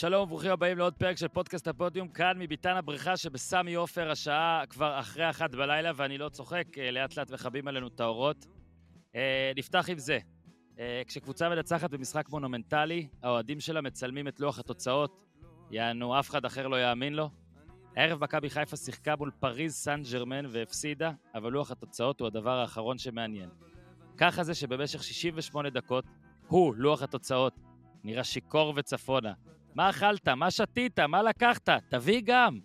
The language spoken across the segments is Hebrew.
שלום וברוכים הבאים לעוד פרק של פודקאסט הפודיום, כאן מביתן הבריכה שבסמי עופר השעה כבר אחרי אחת בלילה, ואני לא צוחק, אה, לאט לאט מכבים עלינו את האורות. אה, נפתח עם זה. אה, כשקבוצה מנצחת במשחק מונומנטלי, האוהדים שלה מצלמים את לוח התוצאות, יענו, אף אחד אחר לא יאמין לו. הערב מכבי חיפה שיחקה מול פריז סן ג'רמן והפסידה, אבל לוח התוצאות הוא הדבר האחרון שמעניין. ככה זה שבמשך 68 דקות, הוא, לוח התוצאות, נראה שיכור וצפונה. מה אכלת? מה שתית? מה לקחת? תביא גם.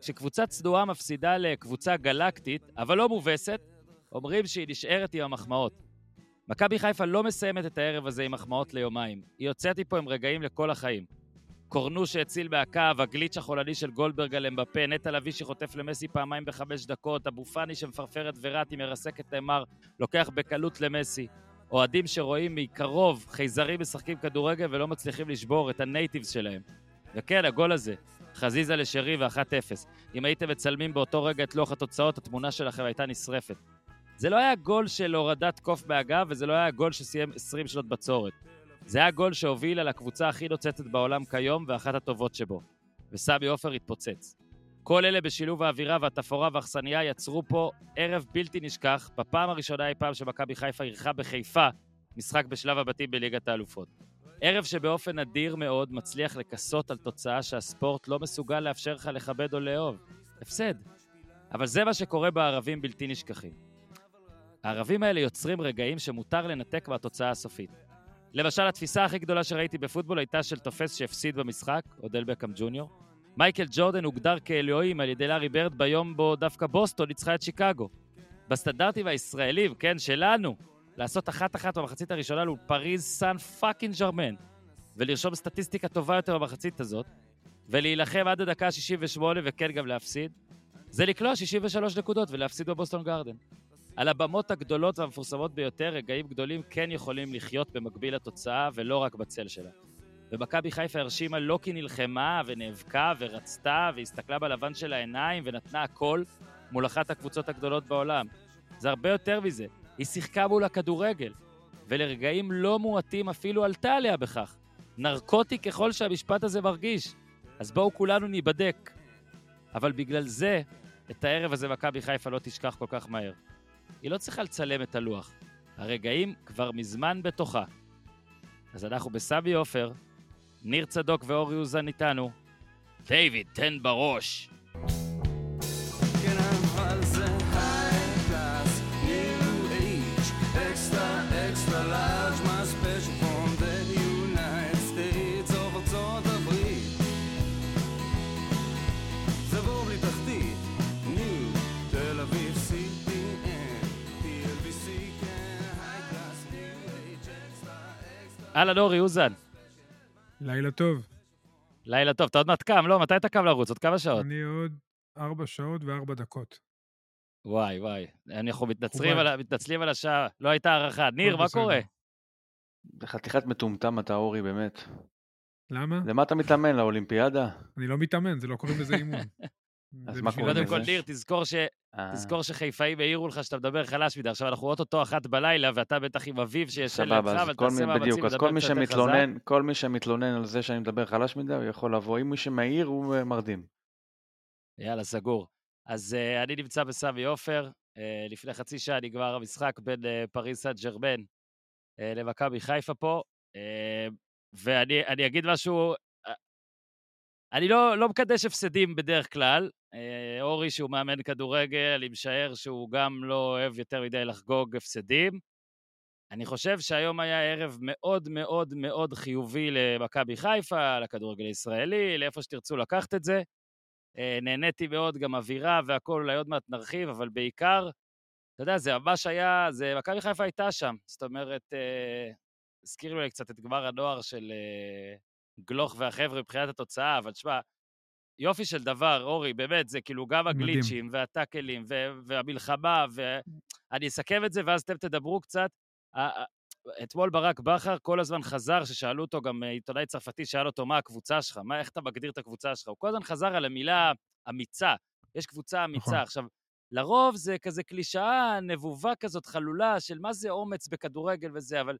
כשקבוצה צנועה מפסידה לקבוצה גלקטית, אבל לא מובסת, אומרים שהיא נשארת עם המחמאות. מכבי חיפה לא מסיימת את הערב הזה עם מחמאות ליומיים. היא יוצאת מפה עם רגעים לכל החיים. קורנו שהציל מהקו, הגליץ' החולני של גולדברג על אמבפה, נטע לביא שחוטף למסי פעמיים בחמש דקות, אבו פאני שמפרפרת וראטי מרסק את נאמר, לוקח בקלות למסי. אוהדים שרואים מקרוב חייזרים משחקים כדורגל ולא מצליחים לשבור את הנייטיבס שלהם. וכן, הגול הזה, חזיזה לשרי ו-1-0. אם הייתם מצלמים באותו רגע את לוח התוצאות, התמונה שלכם הייתה נשרפת. זה לא היה גול של הורדת קוף מהגב, וזה לא היה גול שסיים 20 שנות בצורת. זה היה גול שהוביל על הקבוצה הכי נוצצת בעולם כיום, ואחת הטובות שבו. וסמי עופר התפוצץ. כל אלה בשילוב האווירה והתפאורה והאכסניה יצרו פה ערב בלתי נשכח, בפעם הראשונה אי פעם שמכבי חיפה אירחה בחיפה משחק בשלב הבתים בליגת האלופות. ערב שבאופן נדיר מאוד מצליח לכסות על תוצאה שהספורט לא מסוגל לאפשר לך לכבד או לאהוב. הפסד. אבל זה מה שקורה בערבים בלתי נשכחים. הערבים האלה יוצרים רגעים שמותר לנתק מהתוצאה הסופית. למשל, התפיסה הכי גדולה שראיתי בפוטבול הייתה של תופס שהפסיד במשחק, אודל בקאם ג'וניור. מייקל ג'ורדן הוגדר כאלוהים על ידי לארי ברד ביום בו דווקא בוסטון ניצחה את שיקגו. בסטנדרטים הישראלים, כן, שלנו, לעשות אחת-אחת במחצית הראשונה מול פריז סן fucking ג'רמן, ולרשום סטטיסטיקה טובה יותר במחצית הזאת, ולהילחם עד הדקה ה-68 וכן גם להפסיד, זה לקלוע 63 נקודות ולהפסיד בבוסטון גרדן. על הבמות הגדולות והמפורסמות ביותר, רגעים גדולים כן יכולים לחיות במקביל לתוצאה ולא רק בצל שלה. ומכבי חיפה הרשימה לא כי נלחמה ונאבקה ורצתה והסתכלה בלבן של העיניים ונתנה הכל מול אחת הקבוצות הגדולות בעולם. זה הרבה יותר מזה, היא שיחקה מול הכדורגל, ולרגעים לא מועטים אפילו עלתה עליה בכך. נרקוטי ככל שהמשפט הזה מרגיש. אז בואו כולנו ניבדק. אבל בגלל זה, את הערב הזה מכבי חיפה לא תשכח כל כך מהר. היא לא צריכה לצלם את הלוח. הרגעים כבר מזמן בתוכה. אז אנחנו בסמי עופר, ניר צדוק ואור יוזן איתנו. דיוויד, תן בראש. אהלן אורי אוזן. לילה טוב. לילה טוב, אתה עוד מעט קם, לא? מתי אתה קם לרוץ? עוד כמה שעות? אני עוד ארבע שעות וארבע דקות. וואי, וואי. אנחנו מתנצלים. על, מתנצלים על השעה, לא הייתה הערכה. ניר, מה בסדר. קורה? זה חתיכת מטומטם אתה, אורי, באמת. למה? למה אתה מתאמן, לאולימפיאדה? אני לא מתאמן, זה לא קוראים לזה אימון. אז מה בשביל- קורה קודם? כל, ניר, תזכור, ש... תזכור שחיפאים העירו לך שאתה מדבר חלש מדי. עכשיו, אנחנו אוטוטו אחת בלילה, ואתה בטח עם אביו שישן לידך, אבל תעשה מאמצים לדבר כל מי קצת יותר חזק. כל מי שמתלונן על זה שאני מדבר חלש מדי, הוא יכול לבוא. אם מי שמעיר, הוא אה, מרדים. יאללה, סגור. אז uh, אני נמצא בסמי עופר, uh, לפני חצי שעה נגמר המשחק בין uh, פריס סן ג'רמן uh, למכבי חיפה פה, uh, ואני אני אגיד משהו, אני לא, לא מקדש הפסדים בדרך כלל. Uh, אורי, שהוא מאמן כדורגל, אני משער שהוא גם לא אוהב יותר מדי לחגוג הפסדים. אני חושב שהיום היה ערב מאוד מאוד מאוד חיובי למכבי חיפה, לכדורגל הישראלי, לאיפה שתרצו לקחת את זה. אה, נהניתי מאוד, גם אווירה והכול, אולי עוד מעט נרחיב, אבל בעיקר, אתה יודע, זה ממש היה, זה, מכבי חיפה הייתה שם. זאת אומרת, אה, הזכיר לי קצת את גמר הנוער של אה, גלוך והחבר'ה מבחינת התוצאה, אבל תשמע, יופי של דבר, אורי, באמת, זה כאילו גם מדהים. הגליצ'ים והטאקלים ו- והמלחמה, ואני אסכם את זה ואז אתם תדברו קצת. אתמול ברק בכר כל הזמן חזר, ששאלו אותו, גם אה, עיתונאי צרפתי שאל אותו, מה הקבוצה שלך? מה, איך אתה מגדיר את הקבוצה שלך? הוא כל הזמן חזר על המילה אמיצה. יש קבוצה אמיצה. נכון. עכשיו, לרוב זה כזה קלישאה, נבובה כזאת, חלולה, של מה זה אומץ בכדורגל וזה, אבל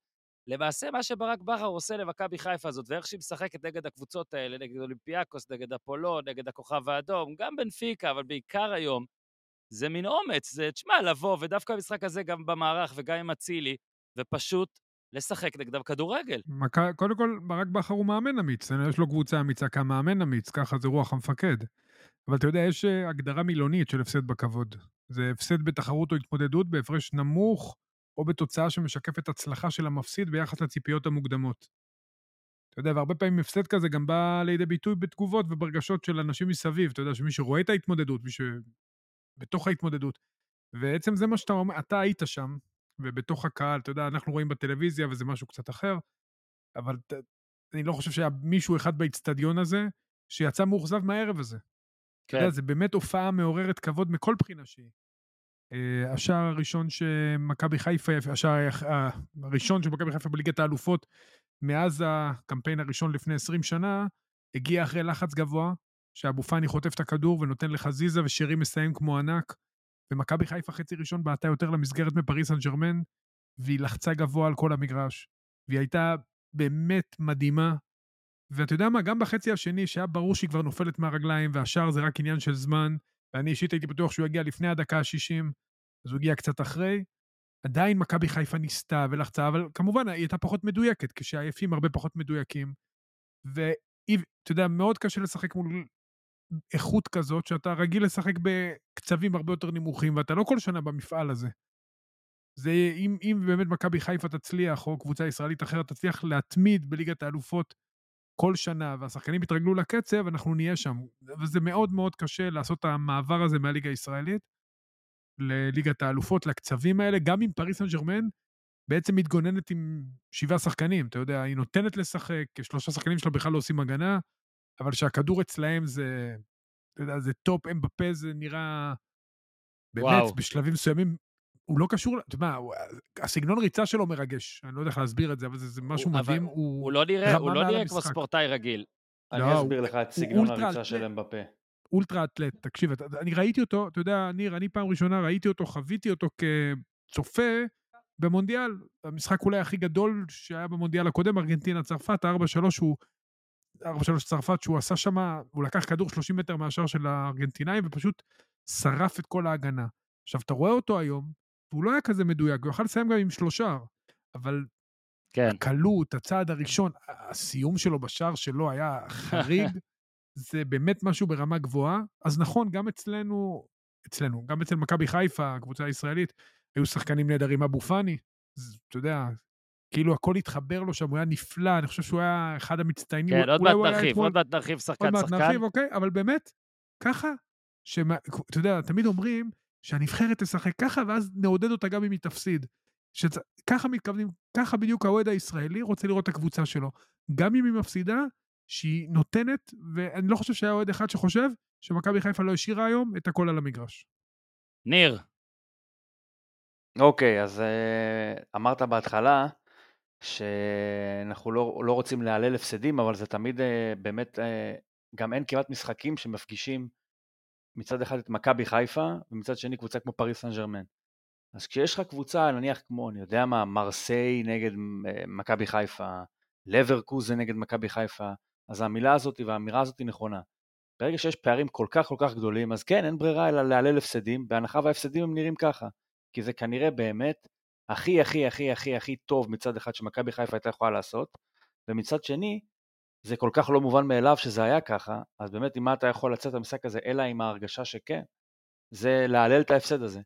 למעשה, מה שברק בכר עושה למכבי חיפה הזאת, ואיך שהיא משחקת נגד הקבוצות האלה, נגד אולימפיאקוס, נגד אפולון, נגד הכוכב האדום, גם בנפיקה, אבל בעיקר היום, זה מין אומץ, זה, תשמע, לבוא, ודווקא במשחק הזה גם במערך וגם עם אצילי, ופשוט לשחק נגדם כדורגל. מכה- קודם כל, ברק בכר הוא מאמן אמיץ, יש לו קבוצה אמיצה כמאמן אמיץ, ככה זה רוח המפקד. אבל אתה יודע, יש אה, הגדרה מילונית של הפסד בכבוד. זה הפסד בתחרות או התמודדות בהפרש נמוך, או בתוצאה שמשקפת הצלחה של המפסיד ביחס לציפיות המוקדמות. אתה יודע, והרבה פעמים הפסד כזה גם בא לידי ביטוי בתגובות וברגשות של אנשים מסביב. אתה יודע, שמי שרואה את ההתמודדות, מי שבתוך ההתמודדות. ועצם זה מה שאתה אומר, אתה היית שם, ובתוך הקהל, אתה יודע, אנחנו רואים בטלוויזיה וזה משהו קצת אחר, אבל ת, אני לא חושב שהיה מישהו אחד באיצטדיון הזה שיצא מאוכזב מהערב הזה. אתה כן, יודע, זה באמת הופעה מעוררת כבוד מכל בחינה שהיא. אה, השער הראשון שמכבי חיפה, השער ה- הראשון של מכבי חיפה בליגת האלופות, מאז הקמפיין הראשון לפני 20 שנה, הגיע אחרי לחץ גבוה, שאבו פאני חוטף את הכדור ונותן לחזיזה ושרי מסיים כמו ענק, ומכבי חיפה חצי ראשון בעטה יותר למסגרת מפריס סן ג'רמן, והיא לחצה גבוה על כל המגרש, והיא הייתה באמת מדהימה. ואתה יודע מה, גם בחצי השני, שהיה ברור שהיא כבר נופלת מהרגליים, והשער זה רק עניין של זמן, ואני אישית הייתי בטוח שהוא יגיע לפני הדקה ה-60, אז הוא הגיע קצת אחרי. עדיין מכבי חיפה ניסתה ולחצה, אבל כמובן היא הייתה פחות מדויקת, כשהעייפים הרבה פחות מדויקים. ואתה יודע, מאוד קשה לשחק מול איכות כזאת, שאתה רגיל לשחק בקצבים הרבה יותר נמוכים, ואתה לא כל שנה במפעל הזה. זה אם, אם באמת מכבי חיפה תצליח, או קבוצה ישראלית אחרת תצליח להתמיד בליגת האלופות כל שנה, והשחקנים יתרגלו לקצב, אנחנו נהיה שם. וזה מאוד מאוד קשה לעשות את המעבר הזה מהליגה הישראלית לליגת האלופות, לקצבים האלה, גם אם פריס סן ג'רמן בעצם מתגוננת עם שבעה שחקנים, אתה יודע, היא נותנת לשחק, שלושה שחקנים שלה בכלל לא עושים הגנה, אבל שהכדור אצלהם זה, אתה יודע, זה top אמבפה, זה נראה... באמת, וואו. בשלבים מסוימים, הוא לא קשור, אתה יודע, הוא- הסגנון ריצה שלו מרגש, אני לא יודע איך להסביר את זה, אבל זה, זה משהו הוא- אבל מדהים, הוא הוא... לא נראה, הוא לא נראה כמו. ספורטאי רגיל. אני לא, אסביר הוא- לך את סגנון הריצה. של אמבפה. אולטרה אתלט, תקשיב, אני ראיתי אותו, אתה יודע, ניר, אני פעם ראשונה ראיתי אותו, חוויתי אותו כצופה במונדיאל, המשחק אולי הכי גדול שהיה במונדיאל הקודם, ארגנטינה צרפת, 4-3 הוא... 4-3 צרפת, שהוא עשה שם, הוא לקח כדור 30 מטר מהשאר של הארגנטינאים ופשוט שרף את כל ההגנה. עכשיו, אתה רואה אותו היום, והוא לא היה כזה מדויק, הוא יכל לסיים גם עם שלושה, אבל כן. הקלות, הצעד הראשון, הסיום שלו בשער שלו היה חריג, זה באמת משהו ברמה גבוהה. אז נכון, גם אצלנו, אצלנו, גם אצל מכבי חיפה, הקבוצה הישראלית, היו שחקנים נהדרים, אבו פאני, אתה יודע, כאילו הכל התחבר לו שם, הוא היה נפלא, אני חושב שהוא היה אחד המצטיינים. כן, עוד מעט נרחיב, עוד מעט נרחיב עוד שחקן מעט שחקן. נרחיב, אוקיי, אבל באמת, ככה, שמה, אתה יודע, תמיד אומרים שהנבחרת תשחק ככה, ואז נעודד אותה גם אם היא תפסיד. שצ... ככה מתכוונים, ככה בדיוק האוהד הישראלי רוצה לראות את הקבוצה שלו. גם אם היא מפסידה, שהיא נותנת, ואני לא חושב שהיה אוהד אחד שחושב שמכבי חיפה לא השאירה היום את הכל על המגרש. ניר, אוקיי, אז אה, אמרת בהתחלה שאנחנו לא, לא רוצים להלל הפסדים, אבל זה תמיד אה, באמת, אה, גם אין כמעט משחקים שמפגישים מצד אחד את מכבי חיפה, ומצד שני קבוצה כמו פריס סן ג'רמן. אז כשיש לך קבוצה, נניח כמו, אני יודע מה, מרסיי נגד אה, מכבי חיפה, לברקוזן נגד מכבי חיפה, אז המילה הזאת והאמירה הזאת היא נכונה. ברגע שיש פערים כל כך כל כך גדולים, אז כן, אין ברירה אלא להלל הפסדים, בהנחה וההפסדים הם נראים ככה. כי זה כנראה באמת הכי הכי הכי הכי הכי טוב מצד אחד שמכבי חיפה הייתה יכולה לעשות, ומצד שני, זה כל כך לא מובן מאליו שזה היה ככה, אז באמת עם מה אתה יכול לצאת למשחק הזה, אלא עם ההרגשה שכן, זה להלל את ההפסד הזה.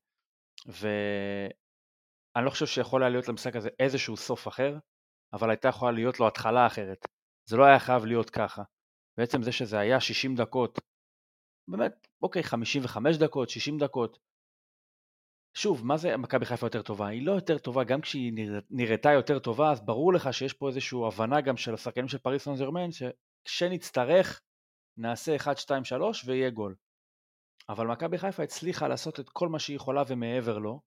ואני לא חושב שיכול היה להיות למשחק הזה איזשהו סוף אחר, אבל הייתה יכולה להיות לו התחלה אחרת. זה לא היה חייב להיות ככה. בעצם זה שזה היה 60 דקות, באמת, אוקיי, 55 דקות, 60 דקות, שוב, מה זה מכבי חיפה יותר טובה? היא לא יותר טובה, גם כשהיא נרא- נראתה יותר טובה, אז ברור לך שיש פה איזושהי הבנה גם של השחקנים של פריס סן ג'רמן, שכשנצטרך, נעשה 1, 2, 3 ויהיה גול. אבל מכבי חיפה הצליחה לעשות את כל מה שהיא יכולה ומעבר לו,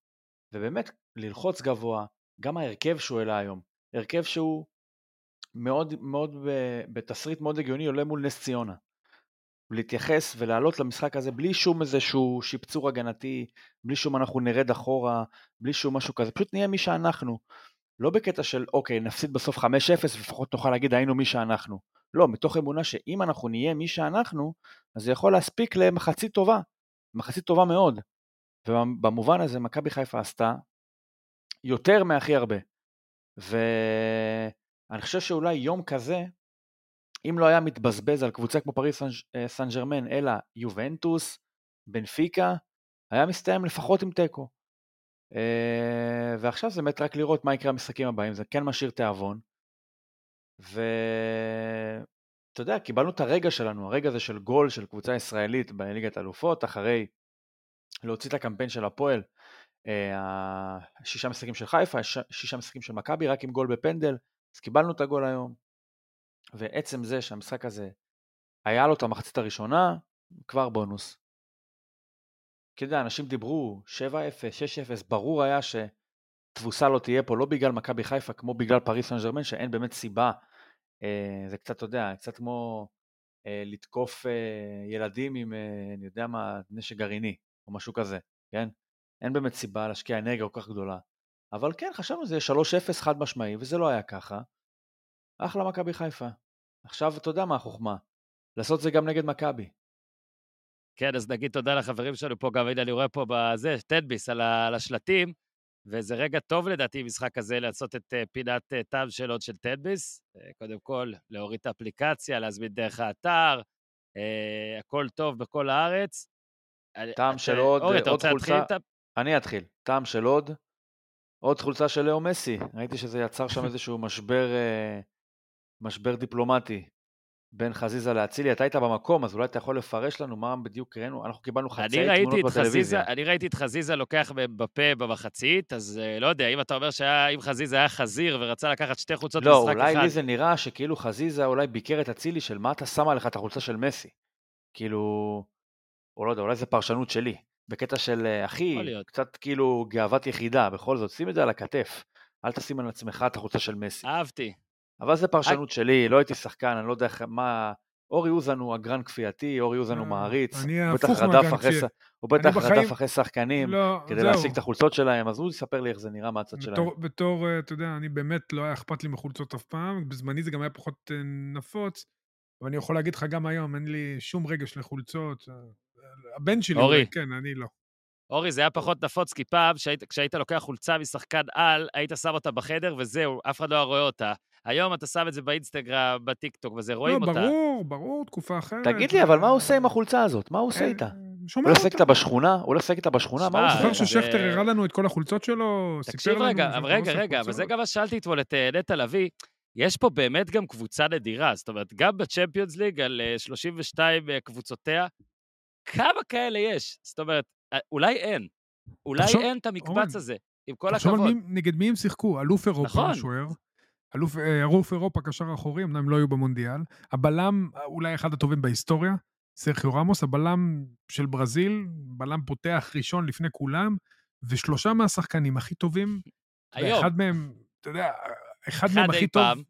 ובאמת ללחוץ גבוה, גם ההרכב שהוא העלה היום, הרכב שהוא מאוד מאוד ב- בתסריט מאוד הגיוני עולה מול נס ציונה. להתייחס ולעלות למשחק הזה בלי שום איזשהו שיפצור הגנתי, בלי שום אנחנו נרד אחורה, בלי שום משהו כזה, פשוט נהיה מי שאנחנו. לא בקטע של, אוקיי, נפסיד בסוף 5-0, לפחות נוכל להגיד היינו מי שאנחנו. לא, מתוך אמונה שאם אנחנו נהיה מי שאנחנו, אז זה יכול להספיק למחצית טובה, מחצית טובה מאוד. ובמובן הזה מכבי חיפה עשתה יותר מהכי הרבה. ואני חושב שאולי יום כזה, אם לא היה מתבזבז על קבוצה כמו פריס סן ג'רמן, אלא יובנטוס, בנפיקה, היה מסתיים לפחות עם תיקו. אה, ועכשיו זה באמת רק לראות מה יקרה במשחקים הבאים, זה כן משאיר תיאבון. ואתה יודע, קיבלנו את הרגע שלנו, הרגע הזה של גול של קבוצה ישראלית בליגת אלופות, אחרי להוציא את הקמפיין של הפועל, אה, שישה משחקים של חיפה, שישה משחקים של מכבי, רק עם גול בפנדל, אז קיבלנו את הגול היום. ועצם זה שהמשחק הזה היה לו את המחצית הראשונה, כבר בונוס. אתה יודע, אנשים דיברו 7-0, 6-0, ברור היה שתבוסה לא תהיה פה, לא בגלל מכבי חיפה, כמו בגלל פריס סן ג'רמן, שאין באמת סיבה. אה, זה קצת, אתה יודע, קצת כמו אה, לתקוף אה, ילדים עם, אני יודע מה, נשק גרעיני, או משהו כזה, כן? אין באמת סיבה להשקיע אנרגיה כל כך גדולה. אבל כן, חשבנו שזה 3-0 חד משמעי, וזה לא היה ככה. אחלה מכבי חיפה. עכשיו אתה יודע מה החוכמה, לעשות את זה גם נגד מכבי. כן, אז נגיד תודה לחברים שלנו פה, גם הנה אני רואה פה בזה, טדביס על, ה, על השלטים, וזה רגע טוב לדעתי, משחק כזה, לעשות את uh, פינת uh, תם שאלות של טדביס. Uh, קודם כל, להוריד את האפליקציה, להזמין דרך האתר, הכל טוב בכל הארץ. טעם של עוד, אורי, עוד חולצה, את... אני אתחיל. טעם של עוד, עוד חולצה של לאו מסי. ראיתי שזה יצר שם איזשהו משבר, משבר דיפלומטי בין חזיזה לאצילי, אתה היית במקום, אז אולי אתה יכול לפרש לנו מה בדיוק ראינו, אנחנו קיבלנו חצאי תמונות בטלוויזיה. חזיזה, אני ראיתי את חזיזה לוקח בפה במחצית, אז אה, לא יודע, אם אתה אומר שאם חזיזה היה חזיר ורצה לקחת שתי חולצות לא, במשחק אחד... לא, אולי לי זה נראה שכאילו חזיזה אולי ביקר את אצילי של מה אתה שם עליך את החולצה של מסי. כאילו, או לא יודע, אולי זה פרשנות שלי. בקטע של, אה, אחי, קצת כאילו גאוות יחידה, בכל זאת, שים את זה על הכתף. אל תשים על עצמך את החולצה של מסי. אהבתי. אבל זה פרשנות I... שלי, לא הייתי שחקן, אני לא יודע מה... אורי אוזן הוא אגרן כפייתי, אורי אוזן הוא אה, מעריץ. אני הפוך מהגרן כפייתי. הוא בטח רדף אחרי שחקנים לא, כדי להשיג את החולצות שלהם, אז הוא יספר לי איך זה נראה מהצד שלהם. בתור, אה, אתה יודע, אני באמת לא היה אכפת לי מחולצות אף פעם, בזמני זה גם היה פחות אה, נפוץ, אבל אני יכול להגיד לך גם היום, אין לי שום רגש לחולצות. הבן שלי, אורי, כן, אני לא. אורי, זה היה פחות נפוץ, כי פעם, כשהיית לוקח חולצה משחקן על, היית שם אותה בחדר וזהו, אף אחד לא היה רואה אותה. היום אתה שם את זה באינסטגרם, בטיקטוק וזה, רואים לא, אותה. לא, ברור, ברור, תקופה אחרת. תגיד לי, אבל מה הוא עושה עם החולצה הזאת? מה הוא עושה איתה? שומע הוא לא עושה איתה בשכונה? הוא לא עושה איתה בשכונה? מה הוא עושה? זוכר ששכטר הראה לנו את כל החולצות שלו? תקשיב רגע, רגע, רגע, אבל זה גם מה ששאלתי אתמול את אה, נטע לביא. יש פה באמת גם קבוצה נדירה, זאת אומרת, גם בצ'מפיונס ליג על 32 אה, אה, קבוצותיה, כמה כאלה יש? זאת אומרת, אולי אין. אולי אין את המקבץ הזה, עם כל הכבוד. תחשוב נגד מי הם שיחקו, אלוף אירופה, נכון. שוער. אלוף, אה, אלוף אירופה קשר אחורי, אמנם לא היו במונדיאל. הבלם, אולי אחד הטובים בהיסטוריה, סרחיו רמוס, הבלם של ברזיל, בלם פותח ראשון לפני כולם, ושלושה מהשחקנים הכי טובים, היום. ואחד מהם, אתה יודע, אחד, אחד מהם הכי טוב, פעם.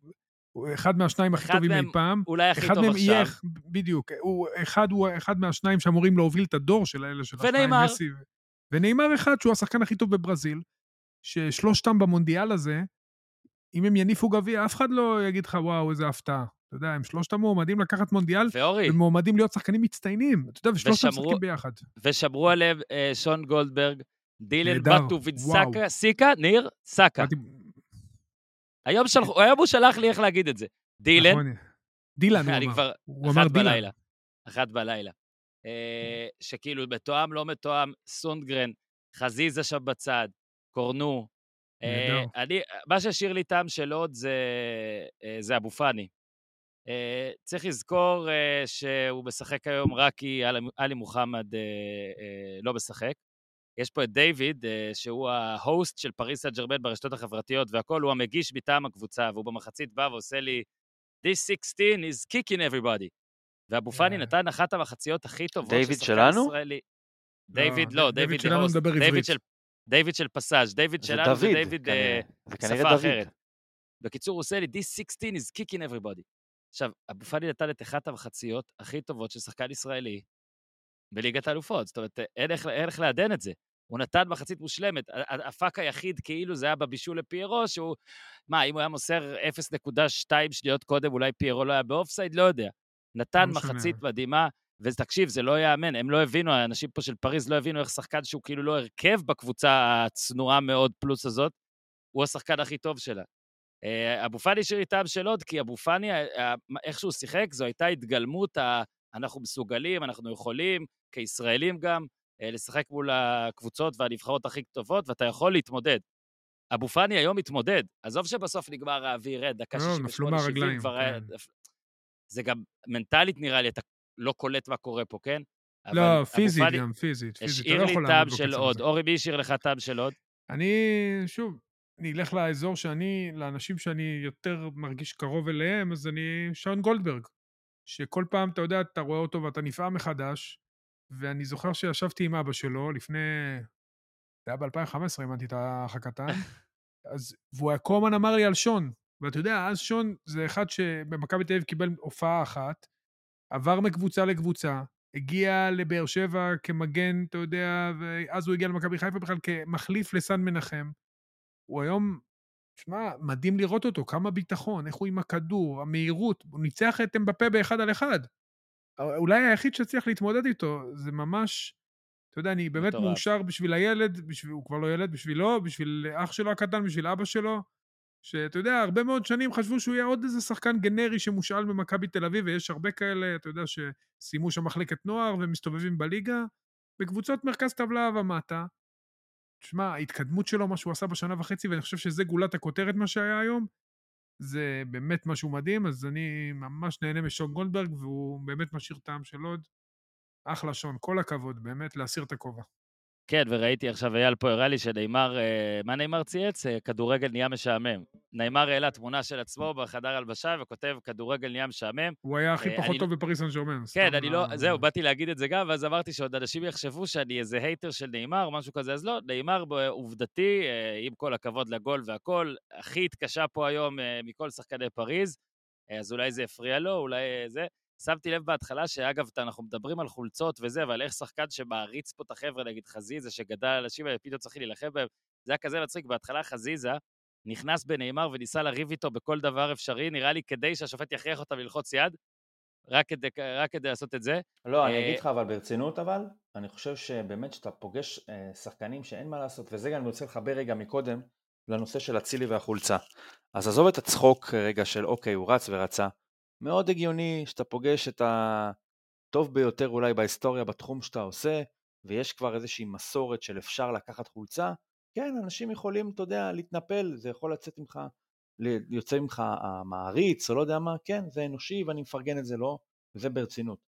אחד מהשניים הכי טובים אי פעם. אולי הכי טוב עכשיו. יהיה, בדיוק. הוא, אחד הוא אחד מהשניים שאמורים להוביל את הדור של האלה של ונאמר. מסי. ונאמר אחד שהוא השחקן הכי טוב בברזיל, ששלושתם במונדיאל הזה, אם הם יניפו גביע, אף אחד לא יגיד לך, וואו, איזה הפתעה. אתה יודע, הם שלושת המועמדים לקחת מונדיאל, ואורי, הם מועמדים להיות שחקנים מצטיינים. אתה יודע, ושלושתם משחקים ביחד. ושמרו עליהם אה, שון גולדברג, דילן בטוביץ' סאקה, סיקה, ניר, סאקה. היום, של... היום הוא שלח לי איך להגיד את זה. דילן. נכון, דילן, הוא אמר. כבר, הוא אמר דילן. בלילה. אחת בלילה. אה, שכאילו מתואם, לא מתואם, סונדגרן, חזיזה שם בצד, קורנו, אני, מה שהשאיר לי טעם של עוד זה, אה, זה אבו פאני. אה, צריך לזכור שהוא משחק היום רק כי עלי מוחמד לא משחק. יש פה את דיוויד, שהוא ה host של פריס סן ג'רמן ברשתות החברתיות, והכול, הוא המגיש מטעם הקבוצה, והוא במחצית בא ועושה לי, This 16 is kicking everybody. ואבו פאני נתן אחת המחציות הכי טובות דיוויד שלנו? דיוויד, לא, דיוויד host. דיוויד של דיוויד של פסאז', דיוויד שלנו זה דיוויד שפה אחרת. בקיצור, הוא עושה לי, This 16 is kicking everybody. עכשיו, אבו פאני נתן את אחת המחציות הכי טובות של שחקן ישראלי בליגת האלופות. זאת אומרת, אין איך, אין איך לעדן את זה. הוא נתן מחצית מושלמת. הפאק היחיד כאילו זה היה בבישול לפיירו, שהוא... מה, אם הוא היה מוסר 0.2 שניות קודם, אולי פיירו לא היה באופסייד? לא יודע. נתן לא. מחצית מדהימה, ותקשיב, זה לא ייאמן, הם לא הבינו, האנשים פה של פריז לא הבינו איך שחקן שהוא כאילו לא הרכב בקבוצה הצנועה מאוד פלוס הזאת, הוא השחקן הכי טוב שלה. אה, אבו פאני השאיר טעם של עוד, כי אבו פאני, אה, אה, איך שהוא שיחק, זו הייתה התגלמות ה... אנחנו מסוגלים, אנחנו יכולים, כישראלים גם, לשחק מול הקבוצות והנבחרות הכי טובות, ואתה יכול להתמודד. אבו פאני היום מתמודד. עזוב שבסוף נגמר האוויר, דקה לא, 68-70 נפלו מהרגליים, כבר היה... כן. זה גם מנטלית נראה לי, אתה לא קולט מה קורה פה, כן? לא, פיזית גם, פיזית. פיזית, השאיר לא לי לעמוד של עוד. אורי, מי השאיר לך טעם של עוד? אני, שוב, אני אלך לאזור שאני, לאנשים שאני יותר מרגיש קרוב אליהם, אז אני שון גולדברג. שכל פעם, אתה יודע, אתה רואה אותו ואתה נפעם מחדש, ואני זוכר שישבתי עם אבא שלו לפני... זה היה ב-2015, אימנתי את האח הקטן, אז, והוא כל הזמן אמר לי על שון. ואתה יודע, אז שון זה אחד שבמכבי תל אביב קיבל הופעה אחת, עבר מקבוצה לקבוצה, הגיע לבאר שבע כמגן, אתה יודע, ואז הוא הגיע למכבי חיפה בכלל כמחליף לסן מנחם. הוא היום, שמע, מדהים לראות אותו, כמה ביטחון, איך הוא עם הכדור, המהירות, הוא ניצח את אמבפה באחד על אחד. אולי היחיד שהצליח להתמודד איתו, זה ממש, אתה יודע, אני באמת. מאושר בשביל הילד, בשביל, הוא כבר לא ילד, בשבילו, בשביל אח שלו הקטן, בשביל אבא שלו, שאתה יודע, הרבה מאוד שנים חשבו שהוא יהיה עוד איזה שחקן גנרי שמושאל במכבי תל אביב, ויש הרבה כאלה, אתה יודע, שסיימו שם מחלקת נוער ומסתובבים בליגה, בקבוצות מרכז טבלה ומטה. תשמע, ההתקדמות שלו, מה שהוא עשה בשנה וחצי, ואני חושב שזה גולת הכותרת, מה שהיה היום, זה באמת משהו מדהים, אז אני ממש נהנה משון גולדברג, והוא באמת משאיר טעם של עוד. אחלה שון, כל הכבוד, באמת, להסיר את הכובע. כן, וראיתי עכשיו, אייל פה הראה לי שנאמר, אה, מה נאמר צייץ? אה, כדורגל נהיה משעמם. נאמר העלה תמונה של עצמו בחדר הלבשה וכותב, כדורגל נהיה משעמם. הוא היה הכי אה, פחות אני- טוב בפריס סן ג'רמן. כן, אני לא, זהו, באתי להגיד את זה גם, ואז אמרתי שעוד אנשים יחשבו שאני איזה hater של ניימאר או משהו כזה, אז לא, ניימאר עובדתי, עם כל הכבוד לגול והכל, הכי התקשה פה היום מכל שחקני פריז, אז אולי זה הפריע לו, אולי זה. שמתי לב בהתחלה שאגב, אנחנו מדברים על חולצות וזה, אבל איך שחקן שמעריץ פה את החבר'ה, נגיד חזיזה, שגדל על אנשים האלה, פתאום צריך להילחם בהם, זה היה כזה מצחיק, בהתחלה חזיזה נכנס בניימאר וניסה לריב איתו בכל דבר אפשרי, נראה לי כדי שהשופט יכריח אותם ללחוץ יד, רק כדי, רק כדי לעשות את זה. לא, אני אה, אגיד לך אבל ברצינות אבל, אני חושב שבאמת שאתה פוגש אה, שחקנים שאין מה לעשות, וזה גם אני רוצה לחבר רגע מקודם לנושא של אצילי והחולצה. אז עזוב את הצחוק רגע של אוקיי, הוא רץ ורצה. מאוד הגיוני שאתה פוגש את הטוב ביותר אולי בהיסטוריה בתחום שאתה עושה, ויש כבר איזושהי מסורת של אפשר לקחת חולצה. כן, אנשים יכולים, אתה יודע, להתנפל, זה יכול לצאת ממך, יוצא ממך המעריץ, או לא יודע מה, כן, זה אנושי ואני מפרגן את זה לו, וזה ברצינות.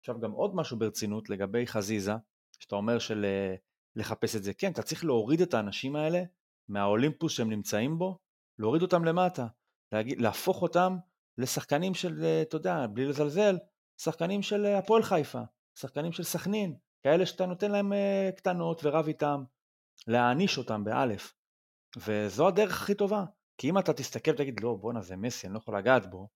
עכשיו גם עוד משהו ברצינות לגבי חזיזה, שאתה אומר של אה, לחפש את זה. כן, אתה צריך להוריד את האנשים האלה מהאולימפוס שהם נמצאים בו, להוריד אותם למטה, להפוך אותם לשחקנים של, אה, אתה יודע, בלי לזלזל, שחקנים של אה, הפועל חיפה, שחקנים של סכנין, כאלה שאתה נותן להם אה, קטנות ורב איתם, להעניש אותם באלף. וזו הדרך הכי טובה. כי אם אתה תסתכל ותגיד, לא, בואנה, זה מסי, אני לא יכול לגעת בו,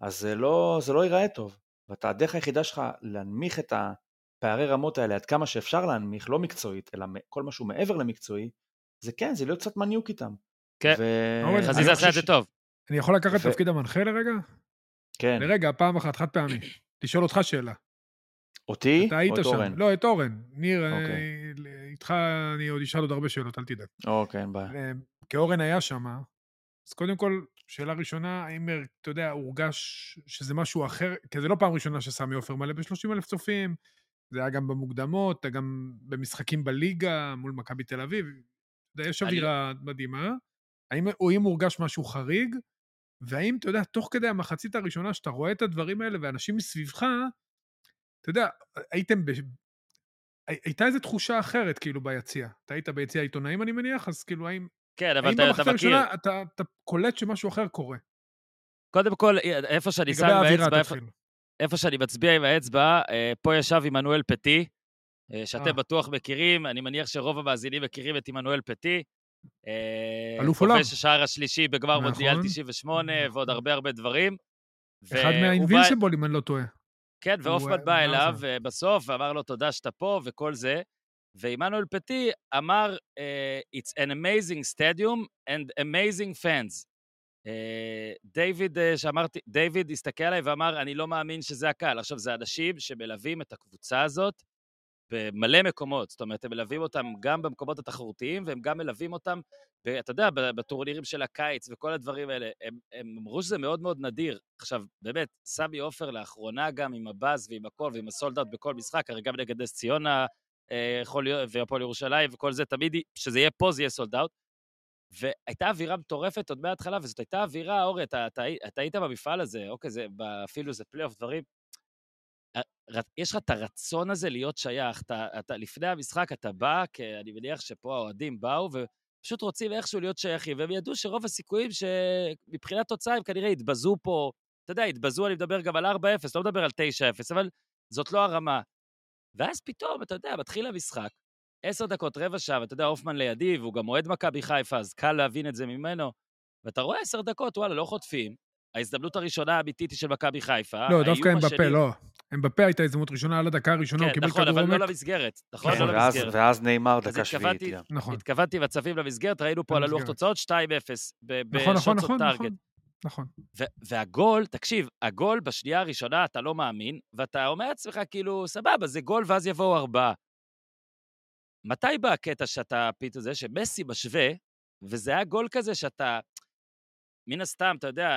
אז זה לא, זה לא ייראה טוב. ואתה, הדרך היחידה שלך להנמיך את הפערי רמות האלה עד כמה שאפשר להנמיך, לא מקצועית, אלא כל משהו מעבר למקצועי, זה כן, זה להיות קצת מניוק איתם. כן. ו... חזיזה עשה את זה טוב. אני יכול לקחת ו- תפקיד המנחה לרגע? כן. לרגע, פעם אחת, חד פעמי. לשאול אותך שאלה. אותי אתה היית או את שם. אורן? לא, את אורן. ניר, אה, אוקיי. איתך אני עוד אשאל עוד הרבה שאלות, אל תדאג. אוקיי, אין בעיה. אה, כי אורן היה שם, אז קודם כל, שאלה ראשונה, האם, אה, אתה יודע, הורגש שזה משהו אחר, כי זה לא פעם ראשונה שסמי עופר מלא ב-30 אלף צופים, זה היה גם במוקדמות, גם במשחקים בליגה מול מכבי תל אביב. יש אני- אווירה מדהימה. האם, או אם הורגש משהו חריג, והאם, אתה יודע, תוך כדי המחצית הראשונה, שאתה רואה את הדברים האלה, ואנשים מסביבך, אתה יודע, הייתם ב... הי- הייתה איזו תחושה אחרת, כאילו, ביציע. אתה היית ביציע העיתונאים, אני מניח, אז כאילו, האם... כן, אבל האם אתה, אתה במחצית מכיר. הראשונה אתה, אתה קולט שמשהו אחר קורה? קודם כל, איפה שאני שם עם האצבע, איפה. איפה שאני מצביע עם האצבע, אה, פה ישב עמנואל פטי, אה, שאתם אה. בטוח מכירים, אני מניח שרוב המאזינים מכירים את עמנואל פטי. אה, אלוף עולם. כובש השער השלישי בגמר נכון. מונדיאל 98, נכון. ועוד הרבה הרבה דברים. אחד בא- מהאינבינסיבול, אם אני לא טועה. כן, והופמן אה, בא אליו זה? אה, בסוף ואמר לו תודה שאתה פה וכל זה. ועמנואל פטי אמר, uh, It's an amazing stadium and amazing fans. אה, דיוויד, שאמרתי, דיוויד הסתכל עליי ואמר, אני לא מאמין שזה הקהל. עכשיו, זה אנשים שמלווים את הקבוצה הזאת במלא מקומות. זאת אומרת, הם מלווים אותם גם במקומות התחרותיים, והם גם מלווים אותם, אתה יודע, בטורנירים של הקיץ וכל הדברים האלה. הם, הם אמרו שזה מאוד מאוד נדיר. עכשיו, באמת, סמי עופר לאחרונה גם עם הבאז ועם הכל ועם הסולדאוט בכל משחק, הרי גם נגד נס ציונה אה, והפועל ירושלים וכל זה, תמיד, כשזה יהיה פה זה יהיה sold out. והייתה אווירה מטורפת עוד מההתחלה, וזאת הייתה אווירה, אורי, אתה, אתה, אתה היית במפעל הזה, אוקיי, זה, אפילו זה פלייאוף דברים. יש לך את הרצון הזה להיות שייך. אתה, אתה, לפני המשחק אתה בא, כי אני מניח שפה האוהדים באו, ופשוט רוצים איכשהו להיות שייכים, והם ידעו שרוב הסיכויים שמבחינת תוצאה הם כנראה יתבזו פה, אתה יודע, יתבזו, אני מדבר גם על 4-0, לא מדבר על 9-0, אבל זאת לא הרמה. ואז פתאום, אתה יודע, מתחיל המשחק, עשר דקות, רבע שעה, ואתה יודע, הופמן לידי, והוא גם אוהד מכבי חיפה, אז קל להבין את זה ממנו. ואתה רואה עשר דקות, וואלה, לא חוטפים. ההזדמנות הראשונה האמיתית היא של מכבי חיפה. לא, דווקא הם בפה, לא. הם בפה הייתה הזדמנות ראשונה על הדקה הראשונה, הוא כן, קיבל נכון, כדור אבל עומק. לא למסגרת. נכון, כן, לא למסגרת. ואז נאמר דקה שביעית. נכון, התכוונתי בצווים למסגרת, ראינו פה על הלוח. תוצאות 2-0 ב- נכון, נכון, נכון, נכון. טארגט. נכון. ו- והגול, תקשיב, הגול בשנייה הראשונה אתה לא מאמין, ואתה אומר לעצמך, כאילו, סבבה, זה גול ואז יבואו ארבעה. מתי בא הקטע שאתה פתאום זה, שמסי משווה, וזה היה גול כזה שאתה, מן הסתם, אתה יודע,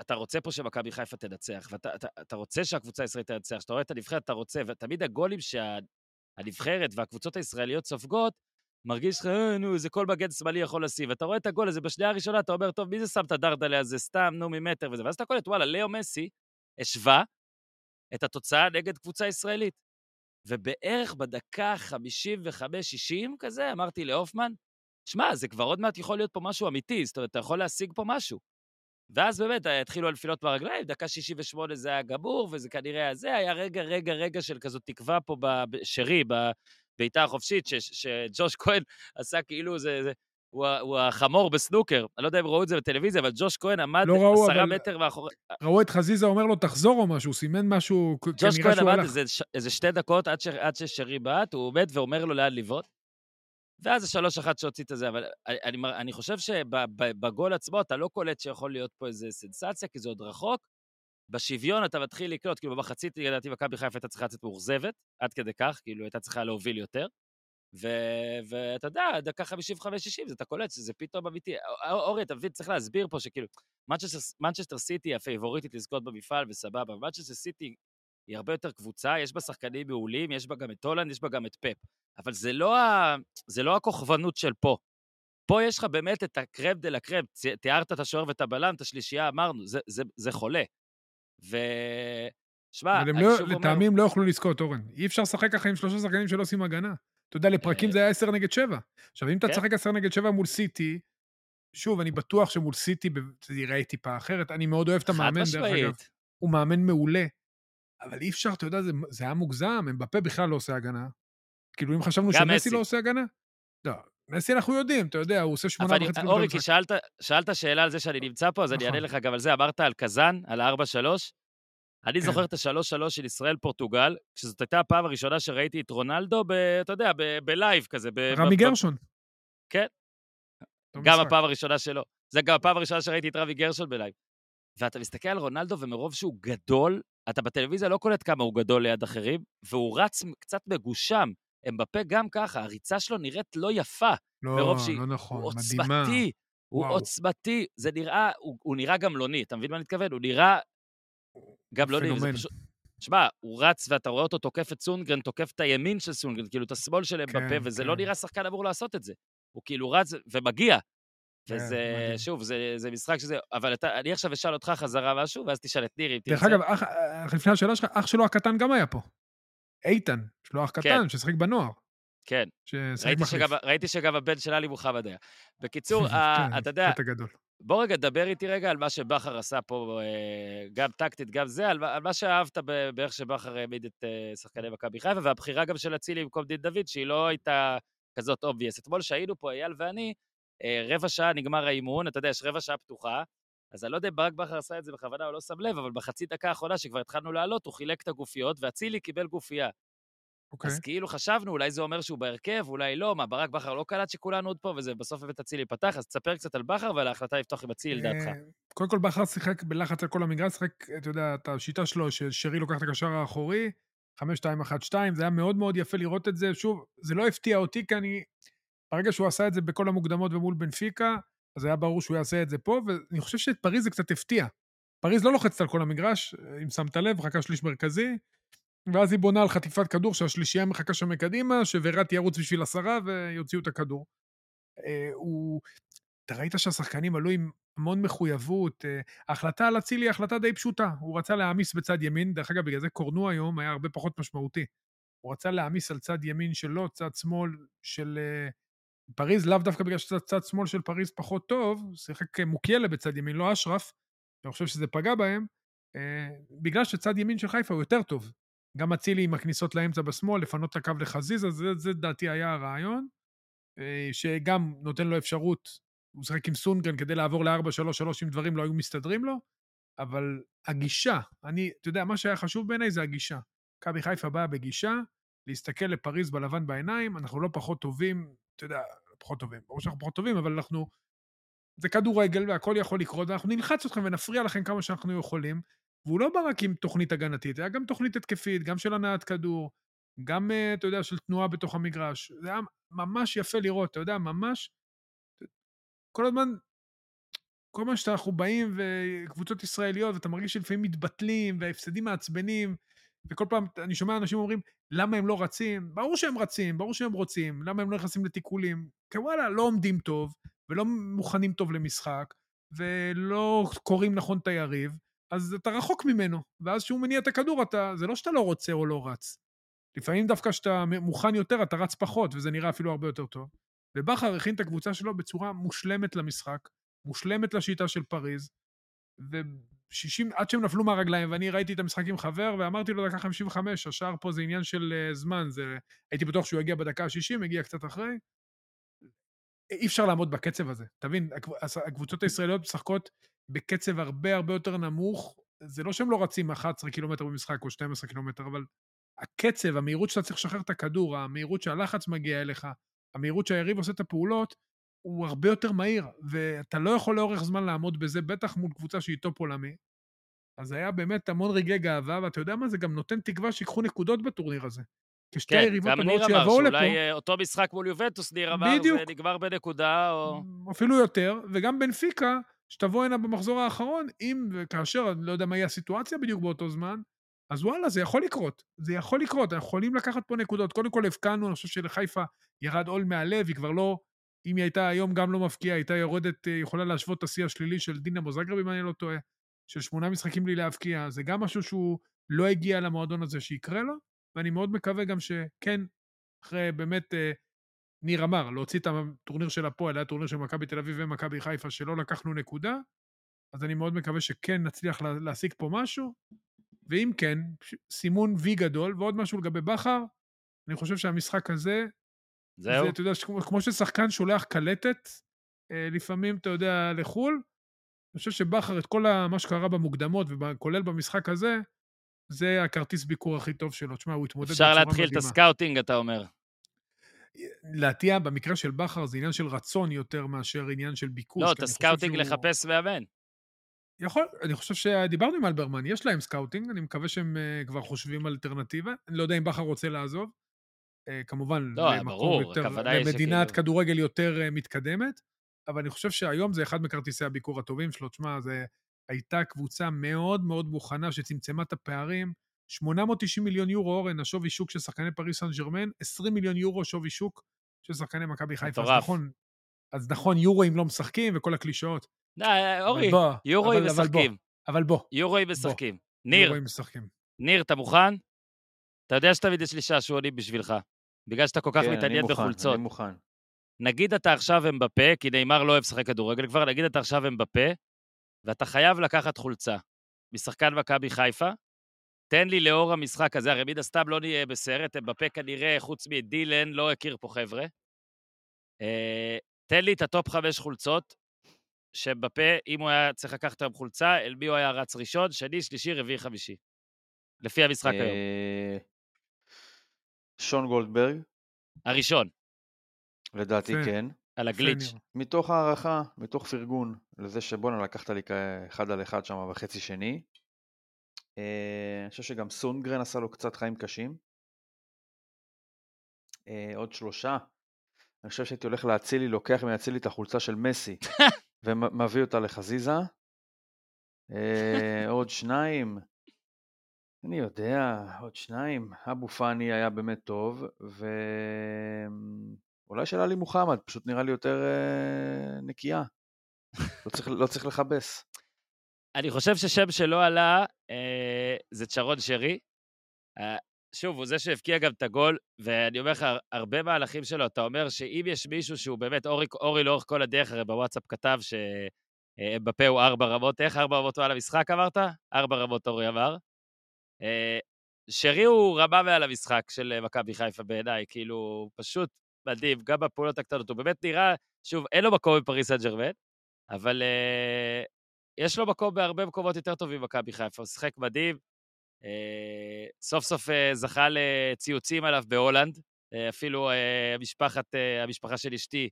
אתה רוצה פה שמכבי חיפה תנצח, ואתה אתה, אתה רוצה שהקבוצה הישראלית תנצח, שאתה רואה את הנבחרת, אתה רוצה, ותמיד הגולים שהנבחרת והקבוצות הישראליות סופגות, מרגיש לך, אה, נו, זה כל מגן שמאלי יכול לשים. ואתה רואה את הגול הזה בשנייה הראשונה, אתה אומר, טוב, מי זה שם את הדרדלה הזה? סתם, נו, ממטר וזה. ואז אתה קולט, וואלה, לאו מסי השווה את התוצאה נגד קבוצה ישראלית. ובערך בדקה 55-60 כזה, אמרתי להופמן, שמע, זה כבר עוד מעט יכול להיות פה משהו אמיתי, זאת אומרת, אתה יכול להשיג פה משהו. ואז באמת אה, התחילו הנפילות ברגליים, דקה 68 זה היה גמור, וזה כנראה היה זה, היה רגע, רגע, רגע של כזאת תקווה פה בשרי, בבעיטה החופשית, ש- שג'וש כהן עשה כאילו זה... זה הוא, הוא החמור בסנוקר, אני לא יודע אם ראו את זה בטלוויזיה, אבל ג'וש כהן עמד לא ראו, עשרה אבל- מטר מאחורי... ראו את חזיזה אומר לו, תחזור או משהו, הוא סימן משהו, ג'וש כהן עמד. איזה, איזה שתי דקות עד, ש, עד ששרי בעט, הוא עומד ואומר לו לאן לבעוט. ואז זה שלוש אחת שהוציא את זה, אבל אני, אני, חושב שבגול עצמו אתה לא קולט שיכול להיות פה איזה סנסציה, כי זה עוד רחוק. בשוויון אתה מתחיל לקלוט, כאילו במחצית, לדעתי, מכבי חיפה הייתה צריכה לצאת מאוכזבת, עד כדי כך, כאילו הייתה צריכה להוביל יותר. ואתה יודע, דקה 55-60, זה אתה קולט שזה פתאום אמיתי. אור- אורי, אתה מבין, צריך להסביר פה שכאילו, מנצ'סטר- סיטי הפייבוריטית לזכות במפעל, וסבבה. מנצ'סטר סיטי היא הרבה יותר קבוצה, יש בה שחקנים מעולים, יש בה גם את הולנד, יש בה גם את פפ. אבל זה לא, ה... זה לא הכוכבנות של פה. פה יש לך באמת את ה crème de la crème, תיארת את השוער ואת הבלם, את השלישייה, אמרנו, זה, זה, זה חולה. ו... שמע, אני לא, שוב אומר, לטעמי הם לא יוכלו לזכות, אורן. אי אפשר לשחק ככה עם שלושה שחקנים שלא עושים הגנה. אתה יודע, לפרקים אה, זה היה 10 נגד 7. עכשיו, אם אתה כן. תשחק 10 נגד 7 מול סיטי, שוב, אני בטוח שמול סיטי זה ייראה טיפה אחרת. אני מאוד אוהב את המאמן, דרך אגב. הוא מאמן מעולה. אבל אי אפשר, אתה יודע, זה, זה היה מוגזם, אמבפה בכלל לא עושה הגנה. כאילו, אם חשבנו שמסי מסי. לא עושה הגנה, לא. מסי אנחנו יודעים, אתה יודע, הוא עושה שמונה וחצי אני- דקות אורי, במשחק. כי שאלת, שאלת שאלה על זה שאני נמצא פה, אז אני נכון. אענה לך גם על זה. אמרת על קזאן, על ה-4-3. אני כן. זוכר את ה-3-3 של ישראל-פורטוגל, שזאת הייתה הפעם הראשונה שראיתי את רונלדו, ב, אתה יודע, ב live כזה. ב- רמי ב- גרשון. כן. גם משחק. הפעם הראשונה שלו. זה גם הפעם הראשונה שראיתי את רמי גרשון ב live. ואתה מסתכל על רונלדו, ומרוב שהוא גדול, אתה בטלוויזיה לא קולט כמה הוא גדול ליד אחרים, והוא רץ קצת מגושם. אמבפה גם ככה, הריצה שלו נראית לא יפה, לא, מרוב שהיא- לא נכון, הוא מדהימה. עוצמתי, הוא וואו. עוצמתי. זה נראה, הוא, הוא נראה גמלוני, אתה מבין מה אני מתכוון? הוא נראה גמלוני, וזה פנומן. פשוט... שמע, הוא רץ ואתה רואה אותו תוקף את סונגרן, תוקף את הימין של סונגרן, כאילו את השמאל של אמבפה, כן, וזה כן. לא נראה שחקן אמור לעשות את זה. הוא כאילו רץ ומגיע. כן, וזה. שוב, זה, זה משחק שזה... אבל אתה, אני עכשיו אשאל אותך חזרה משהו, ואז תשאל את נירי אם דרך. אגב, אח, לפני השאלה שלך, אח שלו הקטן גם היה פה. איתן, יש לו אח קטן ששיחק בנוער. כן, ראיתי. שגם, ראיתי שגם הבן של עלי מוחמד היה. בקיצור, ה- כן, אתה יודע. בוא רגע דבר איתי רגע על מה שבכר עשה פה, אה, גם טקטית, גם זה, על, על מה שאהבת באיך שבכר העמיד את אה, שחקני מכבי חיפה, והבחירה גם של אצילי במקום דין דוד, שהיא לא הייתה כזאת obvious. אתמול שהיינו פה, אייל ואני, רבע שעה נגמר האימון, אתה יודע, יש רבע שעה פתוחה, אז אני לא יודע אם ברק בכר עשה את זה בכוונה או לא שם לב, אבל בחצי דקה האחרונה שכבר התחלנו לעלות, הוא חילק את הגופיות, ואצילי קיבל גופייה. אוקיי. אז כאילו חשבנו, אולי זה אומר שהוא בהרכב, אולי לא, מה, ברק בכר לא קלט שכולנו עוד פה, וזה בסוף הבאת אצילי פתח, אז תספר קצת על בכר ועל ההחלטה לפתוח עם אצילי, לדעתך. אה, קודם כל, בכר שיחק בלחץ על כל המגרש, שיחק, אתה יודע, את השיטה שלו, ששרי לוקח את הקשר האחורי, 5-2-1-2, זה היה מאוד מאוד יפה לראות את זה. שוב, זה לא הפתיע אותי, כי אני... ברגע שהוא עשה את זה בכל המוקדמות ומול בנפיקה, אז היה ברור שהוא יעשה את זה פה, ואני חושב שאת פריז זה קצת הפתיע. פריז לא לוחצת על כל המגרש, אם שמת לב, מחכה שליש מרכזי, ואז היא בונה על חטיפת כדור שהשלישייה מחכה שם מקדימה, שווראטי ירוץ בשביל עשרה ויוציאו את הכדור. אה, הוא... אתה ראית שהשחקנים עלו עם המון מחויבות. אה, ההחלטה על אצילי היא החלטה די פשוטה. הוא רצה להעמיס בצד ימין, דרך אגב, בגלל זה קורנו היום היה הרבה פחות משמעותי. הוא רצה להעמיס על צד ימין שלו, צד שמאל של אה, פריז, לאו דווקא בגלל שצד שמאל של פריז פחות טוב, שיחק מוקיאלה בצד ימין, לא אשרף, אני חושב שזה פגע בהם, בגלל שצד ימין של חיפה הוא יותר טוב. גם אצילי עם הכניסות לאמצע בשמאל, לפנות את הקו לחזיזה, זה, זה דעתי היה הרעיון, אה, שגם נותן לו אפשרות, הוא משחק עם סונגרן כדי לעבור ל-4-3-3 אם דברים לא היו מסתדרים לו, אבל הגישה, אני, אתה יודע, מה שהיה חשוב בעיניי זה הגישה. מכבי חיפה באה בגישה, להסתכל לפריז בלבן בעיניים, אנחנו לא פחות טובים, אתה יודע, פחות טובים, ברור שאנחנו פחות טובים, אבל אנחנו... זה כדורגל והכל יכול לקרות, ואנחנו נלחץ אתכם ונפריע לכם כמה שאנחנו יכולים, והוא לא בא רק עם תוכנית הגנתית, היה גם תוכנית התקפית, גם של הנעת כדור, גם, אה, אתה יודע, של תנועה בתוך המגרש. זה היה ממש יפה לראות, אתה יודע, ממש... כל הזמן, כל הזמן שאנחנו באים וקבוצות ישראליות, ואתה מרגיש שלפעמים מתבטלים, וההפסדים מעצבנים, וכל פעם אני שומע אנשים אומרים, למה הם לא רצים? ברור שהם רצים, ברור שהם רוצים, למה הם לא נכנסים לתיקולים? כי וואלה, לא עומדים טוב, ולא מוכנים טוב למשחק, ולא קוראים נכון את היריב, אז אתה רחוק ממנו, ואז כשהוא מניע את הכדור, אתה, זה לא שאתה לא רוצה או לא רץ. לפעמים דווקא כשאתה מוכן יותר, אתה רץ פחות, וזה נראה אפילו הרבה יותר טוב. ובכר הכין את הקבוצה שלו בצורה מושלמת למשחק, מושלמת לשיטה של פריז, ו-60, עד שהם נפלו מהרגליים, ואני ראיתי את המשחק עם חבר, ואמרתי לו דקה 55, השער פה זה עניין של uh, זמן, זה... הייתי בטוח שהוא יגיע בדקה ה-60, הגיע קצת אחרי. אי אפשר לעמוד בקצב הזה. תבין, הקבוצות הישראליות משחקות בקצב הרבה הרבה יותר נמוך. זה לא שהם לא רצים 11 קילומטר במשחק או 12 קילומטר, אבל הקצב, המהירות שאתה צריך לשחרר את הכדור, המהירות שהלחץ מגיע אליך, המהירות שהיריב עושה את הפעולות, הוא הרבה יותר מהיר, ואתה לא יכול לאורך זמן לעמוד בזה, בטח מול קבוצה שהיא טופ עולמי. אז היה באמת המון רגעי גאווה, ואתה יודע מה, זה גם נותן תקווה שיקחו נקודות בטורניר הזה. כשתי כן, היריבות גם הבאות ניר אמר שיבואו לפה... שאולי אה, אותו משחק מול יובנטוס, ניר אמר, בדיוק. זה נגמר בנקודה, או... אפילו יותר, וגם בנפיקה, שתבוא הנה במחזור האחרון, אם וכאשר, אני לא יודע מה יהיה הסיטואציה בדיוק באותו זמן, אז וואלה, זה יכול לקרות. זה יכול לקרות, אנחנו יכולים לקחת פה נקודות. קודם כל הבקענו, אני חושב שלחיפה ירד עול מהלב, היא כבר לא, אם היא הייתה היום גם לא מפקיעה, הייתה יורדת, אה, יכולה להשוות את השיא השלילי של דינה מוזגרב, אם אני לא טועה, של שמונה משחקים בלי להבקיע. זה גם משהו שהוא לא הגיע למועדון הזה שיקרה לו, ואני מאוד מקווה גם שכן, אחרי באמת אה, ניר אמר, להוציא את הטורניר של הפועל, היה טורניר של מכבי תל אביב ומכבי חיפה, שלא לקחנו נקודה, אז אני מאוד מקווה שכן נצליח לה, להשיג פה משהו, ואם כן, סימון וי גדול, ועוד משהו לגבי בכר, אני חושב שהמשחק הזה, זהו. זה, אתה יודע, כמו, כמו ששחקן שולח קלטת, אה, לפעמים, אתה יודע, לחו"ל, אני חושב שבכר, את כל מה שקרה במוקדמות, וכולל במשחק הזה, זה הכרטיס ביקור הכי טוב שלו. תשמע, הוא התמודד אפשר בצורה להתחיל את מדהימה. הסקאוטינג, אתה אומר. להטיע, במקרה של בכר זה עניין של רצון יותר מאשר עניין של ביקוש. לא, את הסקאוטינג שהוא- לחפש מאמן. יכול, אני חושב שדיברנו עם אלברמן, יש להם סקאוטינג, אני מקווה שהם uh, כבר חושבים על אלטרנטיבה. אני לא יודע אם בכר רוצה לעזוב. Uh, כמובן, לא, למקום ברור, יותר, למדינת שכאילו- כדורגל יותר uh, מתקדמת, אבל אני חושב שהיום זה אחד מכרטיסי הביקור הטובים שלו. תשמע, זה הייתה קבוצה מאוד מאוד מוכנה שצמצמה את הפערים. 890 מיליון יורו, אורן, השווי שוק של שחקני פריס סן ג'רמן, 20 מיליון יורו שווי שוק של שחקני מכבי חיפה. אז מטורף. נכון, אז נכון, יורואים לא משחקים וכל הקלישאות. די, אורי, אבל בוא, יורואים אבל- אבל בוא, משחקים. אבל בוא, יורואים משחקים. ניר, יורואים משחקים. ניר, אתה מוכן? אתה יודע שתמיד יש לי שעשועונים בשבילך. בגלל שאתה כל כך כן, אני מתעניין מוכן, בחולצות. אני מוכן. נגיד אתה עכשיו אמבפה, כי ניימאר לא אוהב לשחק כדורגל כבר, נגיד אתה עכשיו אמבפה, ואתה חייב לקחת חולצה משחקן מכבי חיפה, תן לי לאור המשחק הזה, הרי מן הסתם לא נהיה בסרט, אמבפה כנראה, חוץ מדילן, לא הכיר פה חבר'ה. אה, תן לי את הטופ חמש חולצות, שאמבפה, אם הוא היה צריך לקחת היום חולצה, אל מי הוא היה רץ ראשון, שני, שלישי, רביעי, חמישי. לפי המשחק היום. שון גולדברג, הראשון, לדעתי. כן. על הגליץ'. מתוך הערכה, מתוך פרגון, לזה שבואנה לקחת לי כאחד על אחד שם בחצי שני. אה, אני חושב שגם סונגרן עשה לו קצת חיים קשים. אה, עוד שלושה. אני חושב שהייתי הולך לאצילי, לוקח מאצילי את החולצה של מסי ומביא אותה לחזיזה. אה, עוד שניים. אני יודע, עוד שניים. אבו פאני היה באמת טוב, ואולי של עלי מוחמד, פשוט נראה לי יותר אה, נקייה. לא צריך, לא צריך לכבס. אני חושב ששם שלא עלה אה, זה צ'רון שרי. אה, שוב, הוא זה שהבקיע גם את הגול, ואני אומר לך, הרבה מהלכים שלו, אתה אומר שאם יש מישהו שהוא באמת, אורי, אורי לאורך כל הדרך, הרי בוואטסאפ כתב שאמבפה הוא ארבע רמות, איך ארבע רמות הוא על המשחק אמרת? ארבע רמות אורי אמר. אה, שרי הוא רמה מעל המשחק של אה, מכבי חיפה בעיניי, כאילו, פשוט מדהים, גם בפעולות הקטנות. הוא באמת נראה, שוב, אין לו מקום בפריס סן ג'רמן, אבל אה, יש לו מקום בהרבה מקומות יותר טובים במכבי חיפה, הוא שיחק מדהים. אה, סוף סוף אה, זכה לציוצים עליו בהולנד, אה, אפילו אה, משפחת, אה, המשפחה של אשתי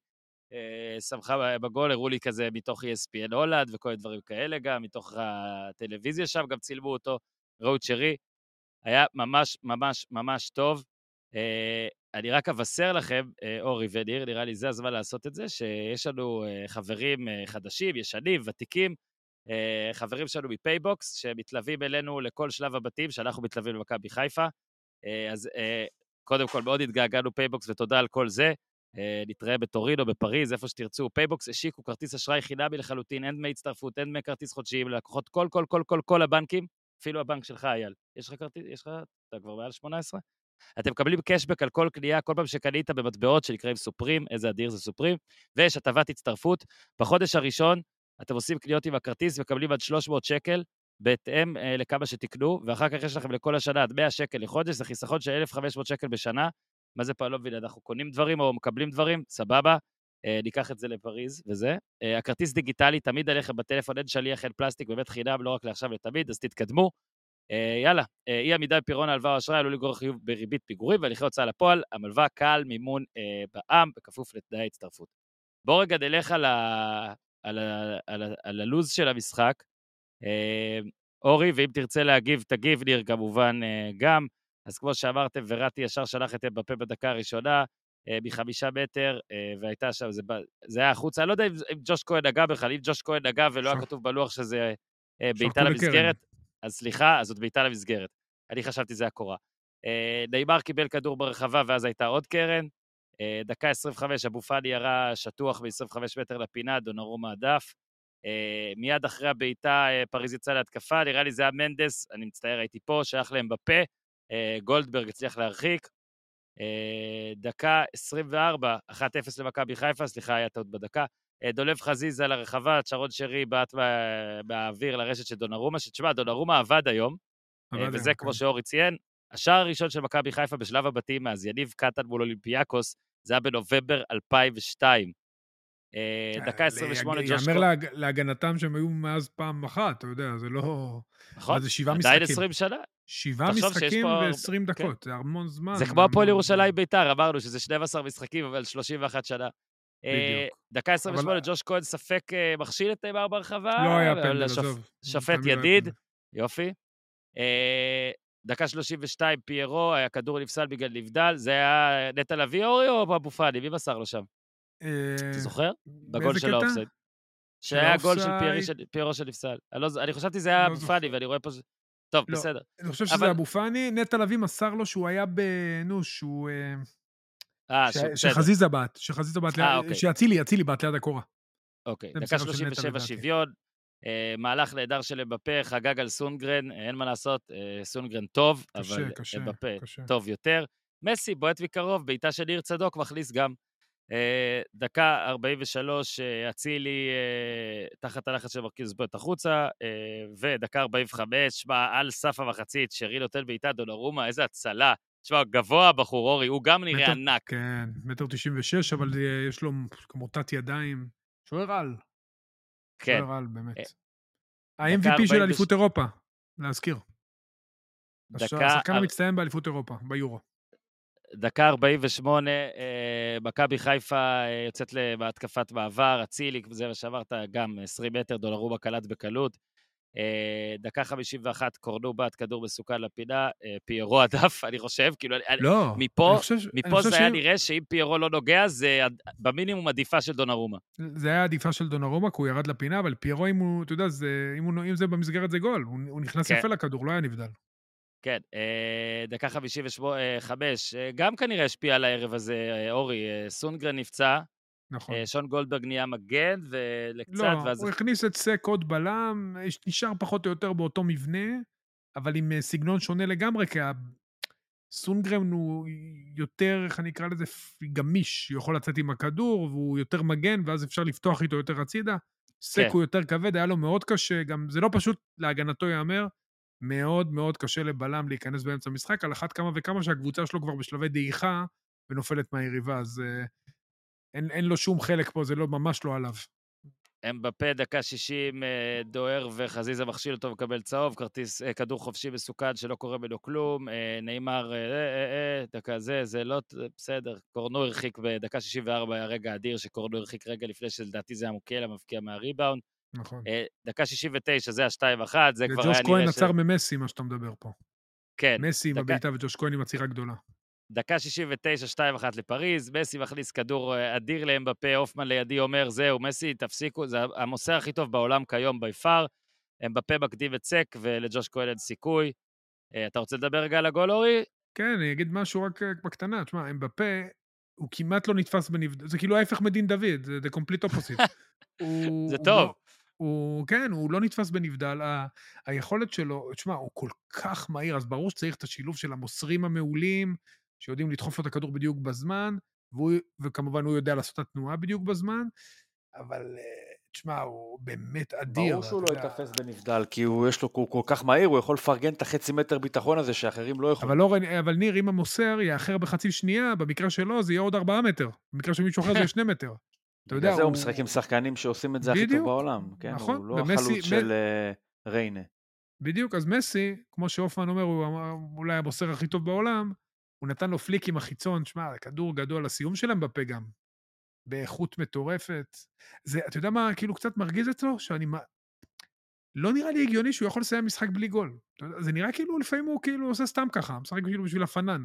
אה, שמחה בגול, הראו לי כזה מתוך ESPN הולנד וכל מיני דברים כאלה גם, מתוך הטלוויזיה שם גם צילמו אותו, ראו את שרי. היה ממש ממש ממש טוב. אה, אני רק אבשר לכם, אה, אורי וניר, נראה לי זה הזמן לעשות את זה, שיש לנו אה, חברים חדשים, ישנים, ותיקים, חברים שלנו מפייבוקס, שמתלווים אלינו לכל שלב הבתים, שאנחנו מתלווים למכבי חיפה. אז קודם כל, מאוד התגעגענו פייבוקס, ותודה על כל זה. אה, נתראה בטורינו, בפריז, איפה שתרצו. פייבוקס השיקו כרטיס אשראי חינמי לחלוטין, אין דמי הצטרפות, אין דמי כרטיס חודשיים ללקוחות כל, כל, כל, כל, כל הבנקים, אפילו הבנק שלך, אייל. יש לך כרטיס, יש לך, אתה כבר מעל 18? אתם מקבלים קשבק על כל קנייה, כל פעם שקנית במטבעות שנקראים סופרים, איזה אדיר זה סופרים, ויש הטבת הצטרפות. בחודש הראשון אתם עושים קניות עם הכרטיס ומקבלים עד 300 שקל, בהתאם אה, לכמה שתקנו, ואחר כך יש לכם לכל השנה עד 100 שקל לחודש, זה חיסכון של 1,500 שקל בשנה. מה זה פה, לא מבין, אנחנו קונים דברים או מקבלים דברים, סבבה, ניקח את זה לפריז וזה. אה, הכרטיס דיגיטלי תמיד עליכם בטלפון, אין שליח, אין פלסטיק, באמת חינם, לא רק לעכשיו לתמיד, אז תתקדמו. אה, יאללה, אה, אי עמידה בפירעון ההלוואה או אשראי עלול לגרור חיוב בריבית פיגורים והליכי הוצאה לפועל, המלווה קל מימון אה, בע"מ, בכפוף לתנאי הצטרפות. בואו רגע נלך על, ה... על, ה... על, ה... על הלו"ז של המשחק. אה, אורי, ואם תרצה להגיב, תגיב, ניר כמובן אה, גם. אז כמו שאמרתם, וראטי ישר שלח את אמבפה בדקה הראשונה, אה, מחמישה מטר, אה, והייתה שם, זה, זה היה החוצה. אני לא יודע אם, אם ג'וש כהן נגע בכלל, אם ג'וש כהן נגע ולא היה כתוב בלוח שזה אה, בעיטה. למסגרת, אז סליחה, אז זאת בעיטה למסגרת. אני חשבתי זה הקורה. אה, נאמר קיבל כדור ברחבה ואז הייתה עוד קרן. אה, דקה 25, אבו פאני ירה שטוח ב-25 מטר לפינה, דונרומה הדף. אה, מיד אחרי הבעיטה, אה, פריז יצא להתקפה, נראה לי זה היה מנדס, אני מצטער, הייתי פה, שייך להם בפה. אה, גולדברג הצליח להרחיק. אה, דקה 24, 1-0 למכבי חיפה, סליחה, היה טעות בדקה. אה, דולב חזיזה לרחבה, שרון שרי בעט מהאוויר לרשת של דונרומה, שתשמע, דונרומה עבד היום, אה, עבד וזה היום, כמו כן. שאורי ציין. השער הראשון של מכבי חיפה בשלב הבתים, אז יניב קטן מול אולימפיאקוס, זה היה בנובמבר 2002. אה, דקה אה, 28, ל- ג'וש יאמר קו- להג- להגנתם שהם היו מאז פעם אחת, אתה יודע, זה לא... נכון? עדיין משחקים? 20 שנה. שבעה משחקים פה הרבה- ו-20 כן. דקות, זה המון זמן. זה כמו הפועל ירושלים. ביתר, אמרנו שזה 12 משחקים, אבל 31 שנה. אה, בדיוק. דקה 28, אבל- ג'וש כהן ספק אה, מכשיל את נאמר ברחבה. לא היה אבל פנדל, השופ- עזוב. שופט לא היה ידיד. יופי. אה, דקה 32, פיירו, הכדור נפסל בגלל נבדל, זה היה נטע לביא אורי או אבו פאני? מי מסר לו שם? אתה זוכר? בגול של? האופסייד. שהיה גול של פיירו שנפסל. אני לא אני חשבתי זה היה לא אבו פאני. ואני רואה פה... טוב, לא. בסדר. אני חושב אבל- שזה אבו פאני, נטע לביא מסר לו שהוא היה ב... נו, שהוא... אה, אה, ש- ש-. שחזיזה בעט, שחזיזה בעט, אה, אוקיי. שאצילי, אצילי בעט ליד הקורה. אוקיי, דקה מסירה של נטע 37 לדעתי. שוויון, אה, מהלך נהדר של אמבפה, חגג על סונגרן, אה, אין מה לעשות, אה, סונגרן טוב, קשה, אבל אמבפה קשה. טוב יותר. מסי בועט מקרוב, בעיטה של ניר צדוק, מכניס גם. אה, דקה 43, אה, אצילי אה, תחת הלחץ של מרכיז בועט החוצה, ודקה 45, שמע, על סף המחצית, שרי נותן בעיטה, דונרומה, איזה הצלה. תשמע, גבוה הבחור, אורי, הוא גם נראה מטר- ענק. כן, מטר תשעים ושש, אבל יש לו כמו תת ידיים. שוער על. כן. שוער על, באמת. ה-MVP של 46. אליפות אירופה, להזכיר. דקה... השחקן המצטיין באליפות אירופה, ביורו. דקה 48, אה, מכבי חיפה אה, יוצאת בהתקפת מעבר, אצילי, זה מה שאמרת, גם 20 מטר, דולרובה קלט בקלות. אה, דקה 51, קורנו בעט כדור מסוכן לפינה, פיירו הדף, אני חושב, כאילו, אני- לא, מפה- אני חושב, ש- אני מפה חושב זה היה שאם- נראה שאם פיירו לא נוגע, זה במינימום עדיפה של דונרומה. זה היה עדיפה של דונרומה, כי הוא ירד לפינה, אבל פיירו, אם הוא, אתה יודע, זה, אם, הוא, אם זה במסגרת זה גול, הוא, הוא נכנס כן. יפה לכדור, לא היה נבדל. כן, אה, דקה 55, אה, גם כנראה השפיע על הערב הזה, אה, אורי. אה, סונגרן נפצע, נכון. אה, שון גולדברג נהיה מגן, ולקצת, לא, ואז... הוא הכניס את סק עוד בלם, נשאר פחות או יותר באותו מבנה, אבל עם אה, סגנון שונה לגמרי, כי ה- סונגרן הוא יותר, איך אני אקרא לזה, גמיש, הוא יכול לצאת עם הכדור, והוא יותר מגן, ואז אפשר לפתוח איתו יותר הצידה. סק כן. הוא יותר כבד, היה לו מאוד קשה, גם זה לא פשוט, להגנתו ייאמר, מאוד מאוד קשה לבלם להיכנס באמצע המשחק, על אחת כמה וכמה שהקבוצה שלו כבר בשלבי דעיכה ונופלת מהיריבה, אז אה, אין, אין לו שום חלק פה, זה לא, ממש לא עליו. אמבפה, דקה 60, אה, דוהר וחזיזה מכשיל אותו ומקבל צהוב, כרטיס, אה, כדור חופשי מסוכן שלא קורה ממנו כלום, נאמר, אה, אה, אה, דקה זה, זה לא, בסדר, קורנו הרחיק בדקה 64, היה רגע אדיר שקורנו הרחיק רגע לפני שלדעתי זה היה מוקל, המבקיע מהריבאונד. נכון. אה, דקה 69, זה ה-2-1, זה כבר וג'וש היה כהן נראה עצר ממסי, מה שאתה מדבר פה. כן, מסי עם הבעיטה וג'וש כהן עם עצירה גדולה. דקה 69, 2-1 לפריז, מסי מכניס כדור אה, אדיר לאמבפה, הופמן לידי אומר, זהו, מסי, תפסיקו, זה המוסר הכי טוב בעולם כיום בי פאר. אמבפה מקדים את סק, ולג'וש כהן אין סיכוי. אה, אתה רוצה לדבר רגע על הגול, אורי? כן, אני אגיד משהו רק בקטנה. תשמע, אמבפה, הוא כמעט לא נתפס בנבדל, זה כאילו ההפך מדין דוד, זה the complete opposite. הוא- זה הוא טוב. לא- הוא, כן, הוא לא נתפס בנבדל. ה, היכולת שלו, תשמע, הוא כל כך מהיר, אז ברור שצריך את השילוב של המוסרים המעולים, שיודעים לדחוף לו את הכדור בדיוק בזמן, והוא, וכמובן הוא יודע לעשות את התנועה בדיוק בזמן, אבל אה, תשמע, הוא באמת אדיר. ברור שהוא לא. ייתפס בנבדל, כי הוא יש לו, הוא כל כך מהיר, הוא יכול לפרגן את החצי מטר ביטחון הזה שאחרים לא יכולים. אבל, לא, אבל ניר, אם המוסר יאחר בחצי שנייה, במקרה שלו זה יהיה עוד ארבעה מטר. במקרה של מישהו אחר זה יהיה שני מטר. אתה יודע, הוא הוא- משחק עם שחקנים שעושים את זה הכי טוב בדיוק, בעולם. כן, נכון, הוא לא ומסי- החלוץ מ- של אה, ריינה. בדיוק, אז מסי, כמו שהופמן אומר, הוא אמר, אולי המוסר הכי טוב בעולם, הוא נתן לו פליק עם החיצון, שמע, כדור גדול, הסיום שלהם בפה גם. באיכות מטורפת. זה, אתה יודע מה, כאילו קצת מרגיז אצלו? שאני... לא נראה לי הגיוני שהוא יכול לסיים משחק בלי גול. זה נראה כאילו לפעמים הוא כאילו עושה סתם ככה, משחק כאילו בשביל הפנן.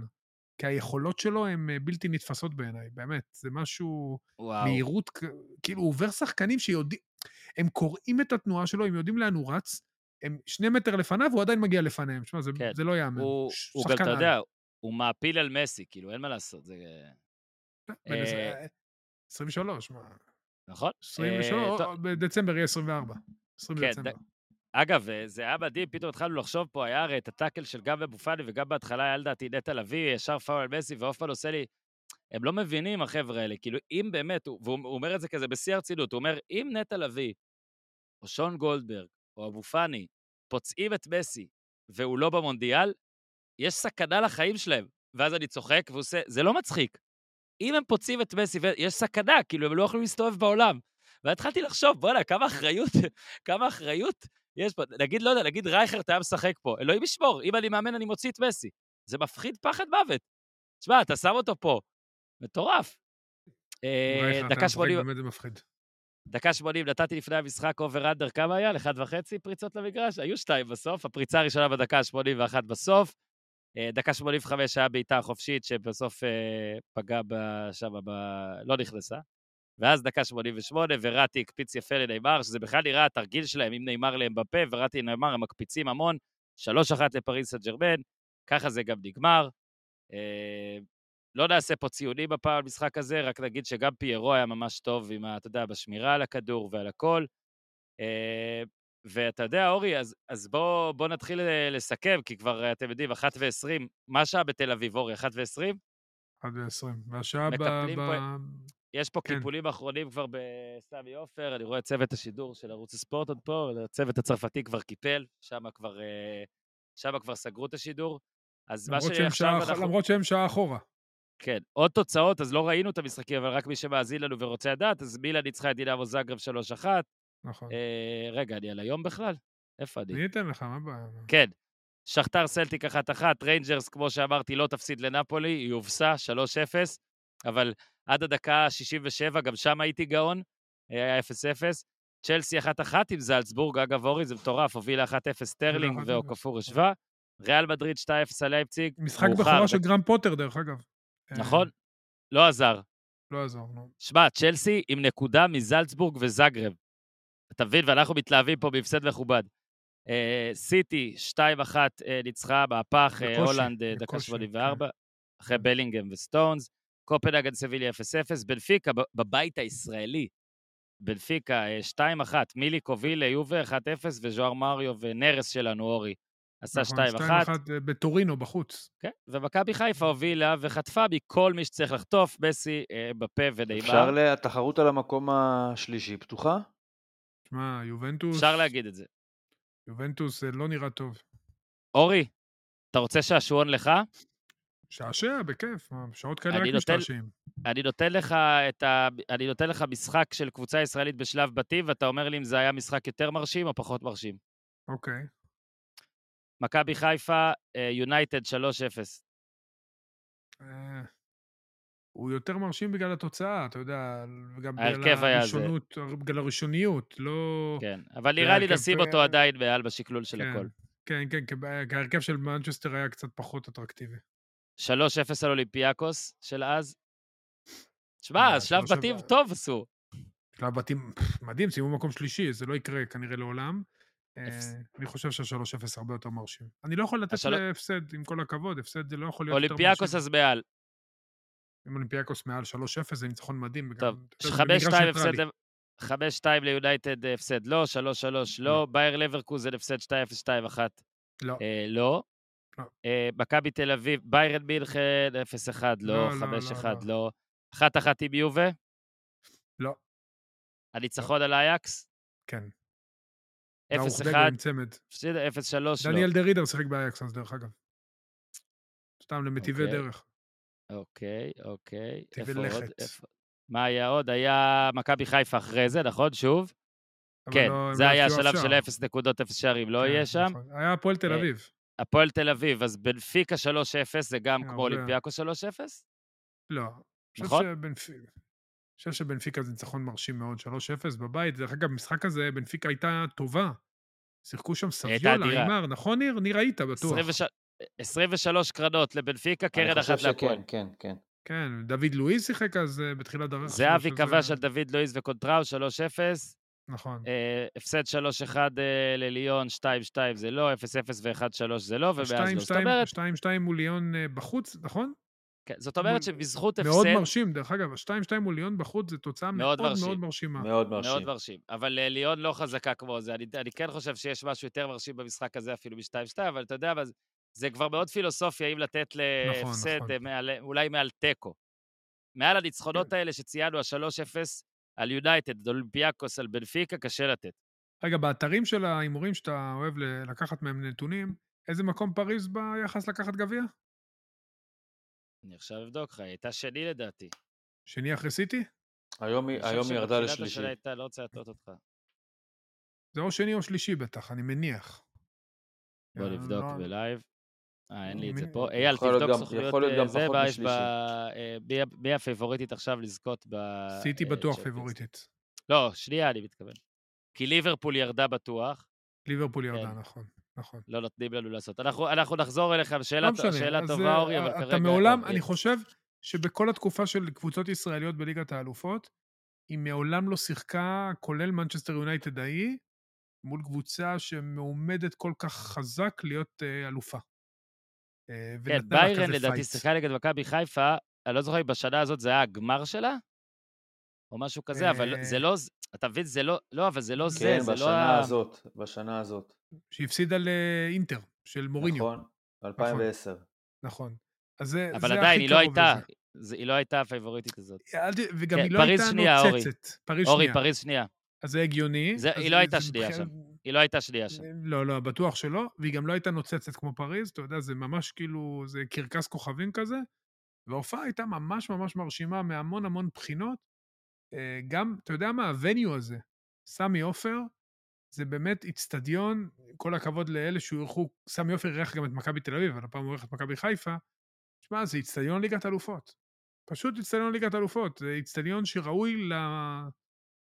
כי היכולות שלו הן אה, בלתי נתפסות בעיניי, באמת. זה משהו... וואו. מהירות, כאילו הוא עובר שחקנים שיודעים, הם קוראים את התנועה שלו, הם יודעים לאן הוא רץ, הם שני מטר לפניו, הוא עדיין מגיע לפניהם. תשמע, זה, כן. זה לא ייאמן. הוא, הוא גם, אתה. יודע, הוא מעפיל על מסי, כאילו, אין מה לעשות, זה... בן עשר- אה, 23, מה? נכון? 23, אה, או- טוב, או בדצמבר יהיה 24. 20 כן, בדצמבר. אגב, אה, זה היה מדהים, פתאום התחלנו לחשוב פה, היה הרי את הטאקל של גם אבו פאני וגם בהתחלה היה לדעתי נטע לביא, ישר פאול על מסי, והופמן עושה לי, הם לא מבינים, החבר'ה האלה, כאילו, אם באמת, הוא- והוא הוא אומר את זה כזה בשיא הרצינות, הוא אומר, אם נטע לביא, או שון גולדברג, או אבו פאני, פוצעים את מסי, והוא לא במונדיאל, יש סכנה לחיים שלהם. ואז אני צוחק, והוא עושה, זה לא מצחיק. אם הם פוצעים את מסי, יש סכנה, כאילו, הם לא יכולים להסתובב בעולם. והתחלתי לחשוב, בואנה, כמה אחריות, כמה אחריות יש פה. נגיד, לא יודע, נגיד רייכרט היה משחק פה, אלוהים ישמור, אם אני מאמן, אני מוציא את מסי. זה מפחיד פחד מוות. תשמע, אתה שם אותו פה, מטורף. אה, דקה משחק, 80, באמת זה מפחיד. דקה 80, נתתי לפני המשחק אובר אנדר, כמה היה? לאחד וחצי פריצות למגרש? היו שתיים בסוף, הפריצה הראשונה בדקה ה-81 בסוף. אה, דקה 85 היה בעיטה חופשית שבסוף אה, פגעה שם, ב... לא נכנסה. ואז דקה 88, וראטי הקפיץ יפה לנאמר, שזה בכלל נראה התרגיל שלהם, אם נאמר להם בפה, וראטי נאמר, הם מקפיצים המון, 3-1 לפריס סן ג'רמן, ככה זה גם נגמר. אה, לא נעשה פה ציונים הפעם במשחק הזה, רק נגיד שגם פיירו היה ממש טוב עם, ה- אתה יודע, בשמירה על הכדור ועל הכל. אה, ואתה יודע, אורי, אז, אז בוא, בוא נתחיל אה, לסכם, כי כבר, אה, אתם יודעים, 1 ו-20, מה השעה בתל אביב, אורי? 1 ו-20? 1 ו-20. והשעה ב... ב... פה- יש פה כן. קיפולים אחרונים כבר בסמי עופר, אני רואה צוות השידור של ערוץ הספורט עוד פה, הצוות הצרפתי כבר קיפל, שם כבר, אה, שם כבר סגרו את השידור. אז מה שעכשיו אנחנו... למרות שהם שעה אחורה. כן, עוד תוצאות, אז לא ראינו את המשחקים, אבל רק מי שמאזין לנו ורוצה לדעת, אז מילאן ניצחה את דינמו זאגרב 3-1. נכון. אה, רגע, אני על היום בכלל? איפה אני? אני אתן לך, מה הבעיה? כן. שחטאר סלטיק 1-1, ריינג'רס, כמו שאמרתי, לא תפסיד לנפולי, היא הובסה 3-0, אבל עד הדקה ה-67, גם שם הייתי גאון, היה 0-0. צ'לסי 1-1 עם זלצבורג, אגב אורי, זה מטורף, הובילה 1-0 סטרלינג 1-0. ואוקאפור השווה. ריאל מדריד 2-0 על לייפציג. משחק בכורה של גרהם פוטר, דרך אגב. אה, נכון, לא עזר. לא יעזור, נו. שמע, צ'לסי עם נקודה מזלצבורג וזאגרב. אתה מבין? ואנחנו מתלהבים פה בהפסד מכובד. אה, סיטי, 2-1 אה, ניצחה, מהפך, אה, הולנד, אה, דקה בקושי, 84, אחרי בלינגהם וסטונס. קופנהגן סביליה 0-0, בנפיקה בבית הישראלי. בנפיקה אה, 2-1, מיליק הוביל ליובה 1-0, וז'ואר מריו ונרס שלנו, אורי, עשה נכון, 2-1. 2-1 אה, בטורינו, בחוץ. כן, ומכבי חיפה הובילה וחטפה מכל מי שצריך לחטוף, מסי, אה, בפה ונאמר. אפשר, ל- התחרות על המקום השלישי פתוחה? שמע, יובנטוס, אפשר להגיד את זה. יובנטוס אה, לא נראה טוב. אורי, אתה רוצה שעשועון לך? שעשע, בכיף, מה, בשעות כאלה רק משתעשעים. אני נותן לך את ה... אני נותן לך משחק של קבוצה ישראלית בשלב בתים, ואתה אומר לי אם זה היה משחק יותר מרשים או פחות מרשים. אוקיי. מכבי חיפה, אה, יונייטד 3-0. אה, הוא יותר מרשים בגלל התוצאה, אתה יודע, וגם בגלל זה. הראשונות, בגלל הראשוניות, לא... כן, אבל נראה לי נשים אה, אותו עדיין מעל בשקלול של כן, הכל. כן, כן, כי ההרכב של מנצ'סטר היה קצת פחות אטרקטיבי. 3-0 על אולימפיאקוס של אז. שמע, אה, שלב בתים טוב עשו. שלב בתים, מדהים, סיימו מקום שלישי, זה לא יקרה כנראה לעולם. אה. אני חושב שה-3-0 הרבה יותר מרשים. אני לא יכול לתת להפסד, עם כל הכבוד, הפסד זה לא יכול להיות יותר מרשים. אולימפיאקוס אז מעל. אם אולימפיאקוס מעל 3-0 זה ניצחון מדהים. טוב, אתה יודע, זה במגרש 5-2 ניטרלי. הפסד... 5-2 ליונייטד אה, הפסד לא, 3-3 לא, לא. בייר לברקוזן הפסד 2-0, 2-1 לא, לא. לא. אה, מכבי תל אביב, ביירן מינכן 0-1 לא, לא, לא, 5-1 לא, לא. 1-1 עם יובה, לא, הניצחון על אייקס, כן. 0-1, ברוך דגו עם צמד. הפסיד 0-3 לא. דניאל דה רידר שיחק באייקס אז, דרך אגב. סתם למטיבי אוקיי. דרך. אוקיי, אוקיי. נתיבי עוד? לכת. מה היה עוד? היה מכבי חיפה אחרי זה, נכון? שוב? כן, לא- זה היה השלב של שער. 0 נקודות, 0 שערים, לא כן, יהיה שם. נכון. היה הפועל תל אה, אביב. הפועל תל אביב, אז בנפיקה 3-0 זה גם אה, כמו הרבה. אולימפיאקו 3-0? לא. אני חושב נכון? אני חושב שבנפיקה זה ניצחון מרשים מאוד, 3-0 בבית. דרך אגב, במשחק הזה בנפיקה הייתה טובה. שיחקו שם סביולה. אימר, נכון ניר? ניר היית בטוח. 23 23 קרנות לבנפיקה, קרן אני אחת חושב להפועל. שכן, כן, כן. כן, דוד לואיס שיחק אז אה, בתחילת דרך. זהבי כבש זה- על דוד לואיס וקונטראו, 3-0. נכון. אה, הפסד 3-1 אה, לליון, 2-2 זה לא, 0-0 ו-1-3 זה לא, ומאז לא. זאת אומרת, 2-2 מול ליון אה, בחוץ, נכון? כן, זאת אומרת מול- שבזכות מאוד הפסד, מרשים, דרך אגב, ה-2-2 מול ליון בחוץ זו תוצאה מאוד מאוד מרשים. מאוד מרשימה. מאוד מאוד מרשים. מרשים. אבל אה, ליון לא חזקה כמו זה. אני, אני כן חושב שיש משהו יותר מרשים במשחק הזה אפילו מ-2-2, אבל אתה יודע, אבל זה- כבר מאוד פילוסופיה אם לתת להפסד, נכון. אה, מעל, אולי מעל תיקו. מעל הניצחונות כן. האלה שציינו, ה-3-0 על יונייטד, אולימפיאקוס, על בנפיקה, קשה לתת. רגע, באתרים של ההימורים שאתה אוהב לקחת מהם נתונים, איזה מקום פריז ביחס לקחת גביע? אני עכשיו אבדוק לך, היא הייתה שני לדעתי. שני אחרי סיטי? היום היא ירדה שבתחילת לשלישי. השנה הייתה, לא רוצה להטעות אותך. זה או שני או שלישי בטח, אני מניח. בוא נבדוק לא- ב live. אה, אין לי את זה פה. אייל, תבדוק גם זה, פחות מה יש ב... אה, מי הפייבוריטית עכשיו לזכות ב... סיטי אה, בטוח? פייבוריטית. לא, שנייה אני מתכוון. כי ליברפול ירדה בטוח, ליברפול ירדה, כן. נכון, נכון. לא נותנים לנו לעשות. אנחנו, אנחנו נחזור אליך, שאלה, לא. שאלה אז, טובה, אה, אורי, אבל אתה כרגע... מעולם, טוב, אני חושב שבכל התקופה של קבוצות ישראליות בליגת האלופות, היא מעולם לא שיחקה, כולל מנצ'סטר יונייטד ההיא, מול קבוצה שמעומדת כל כך חזק להיות אלופה. אה, כן, ביירן לדעתי. שיחקה נגד מכבי חיפה, אני לא זוכר אם בשנה הזאת זה היה הגמר שלה, או משהו כזה, אבל אה, זה לא, אתה מבין, זה לא, לא, אבל זה לא זה, כן, זה לא בשנה ה... הזאת, בשנה הזאת. שהפסידה לאינטר, של מוריניו. נכון, 2010. נכון. אז זה, אבל עדיין, הכי היא לא הייתה, לזה. זה- היא לא הייתה הפייבוריטית הזאת. וגם כן, היא לא הייתה שנייה, אורי. נוצצת. פריז אורי, שנייה. פריז שנייה. אז זה הגיוני. היא לא הייתה שנייה שם. היא לא הייתה שנייה שם. לא, לא, בטוח שלא, והיא גם לא הייתה נוצצת כמו פריז, אתה יודע, זה ממש כאילו, זה קרקס כוכבים כזה, וההופעה הייתה ממש ממש מרשימה מהמון המון בחינות. אה, גם, אתה יודע מה, ה venue הזה, סמי עופר, זה באמת איצטדיון, כל הכבוד לאלה שהוא אירחו, סמי עופר אירח גם את מכבי תל אביב, אבל הפעם הוא אירח את מכבי חיפה. שמע, זה איצטדיון ליגת אלופות. פשוט איצטדיון ליגת אלופות. זה איצטדיון שראוי ל...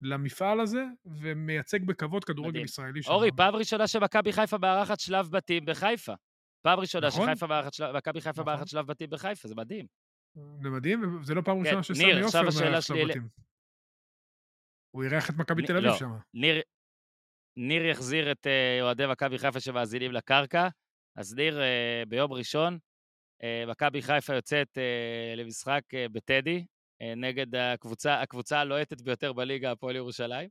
למפעל הזה, ומייצג בכבוד כדורגל מדהים. ישראלי. אורי, שם. פעם ראשונה שמכבי חיפה מארחת שלב בתים בחיפה. פעם ראשונה נכון. שחיפה מארחת שלב, מכבי חיפה נכון. מארחת שלב בתים בחיפה, זה מדהים. זה מדהים, וזה לא פעם כן, ראשונה שסמי עופר השאלה מארח שלי שלב בתים. הוא אירח את מכבי תל אביב לא. שם. ניר, ניר יחזיר את אה, אוהדי מכבי חיפה שמאזינים לקרקע. אז ניר, אה, ביום ראשון, אה, מכבי חיפה יוצאת למשחק בטדי, נגד הקבוצה, הקבוצה הלוהטת ביותר בליגה, הפועל ירושלים.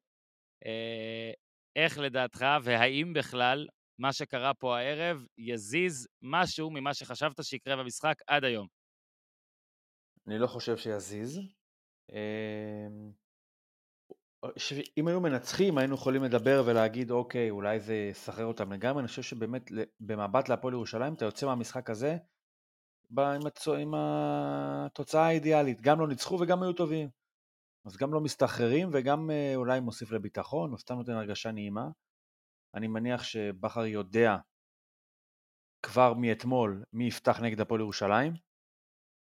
אה, איך לדעתך, והאם בכלל מה שקרה פה הערב יזיז משהו ממה שחשבת שיקרה במשחק עד היום? אני לא חושב שיזיז. אמ, אם היו מנצחים היינו יכולים לדבר ולהגיד אוקיי אולי זה יסחרר אותם לגמרי, אני חושב שבאמת במבט להפועל ירושלים אתה יוצא מהמשחק הזה עם, התוצאה האידיאלית, גם לא ניצחו וגם היו טובים. אז גם לא מסתחררים וגם אה, אולי מוסיף לביטחון או סתם נותן הרגשה נעימה. אני מניח שבכר יודע כבר מאתמול מי יפתח נגד הפועל ירושלים,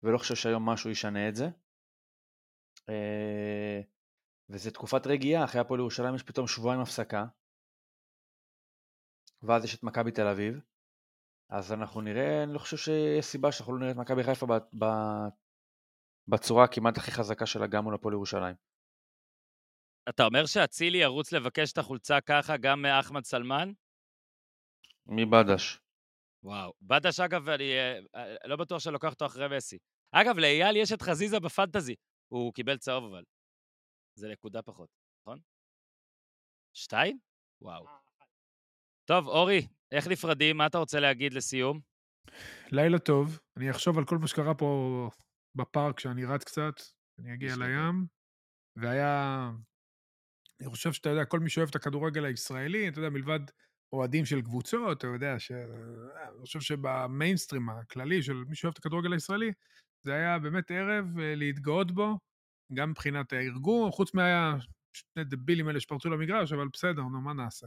ולא חושב שהיום משהו ישנה את זה. אה, וזה תקופת רגיעה, אחרי הפועל ירושלים יש פתאום שבועיים הפסקה, ואז יש את מכבי תל אביב, אז אנחנו נראה, אני לא חושב שיש סיבה שאנחנו לא נראה את מכבי חיפה ב- ב- בצורה הכמעט הכי חזקה שלה גם מול הפועל ירושלים. אתה אומר שאצילי ירוץ לבקש את החולצה ככה גם מאחמד סלמן? מבדש. וואו. בדש, אגב, אני אה, אה, לא בטוח שאני לוקח אותו אחרי מסי. אגב, לאייל יש את חזיזה בפנטזי. הוא קיבל צהוב, אבל. זה נקודה פחות, נכון? שתיים? וואו. טוב, אורי, איך נפרדים? מה אתה רוצה להגיד לסיום? לילה טוב, אני אחשוב על כל מה שקרה פה בפארק כשאני רץ קצת, אני אגיע. לים, והיה... אני חושב שאתה יודע, כל מי שאוהב את הכדורגל הישראלי, אתה יודע, מלבד אוהדים של קבוצות, אתה יודע, ש... אני חושב שבמיינסטרים הכללי של מי שאוהב את הכדורגל הישראלי, זה היה באמת ערב אה, להתגאות בו, גם מבחינת הארגון, חוץ מה... שני דבילים האלה שפרצו למגרש, אבל בסדר, נו, מה נעשה?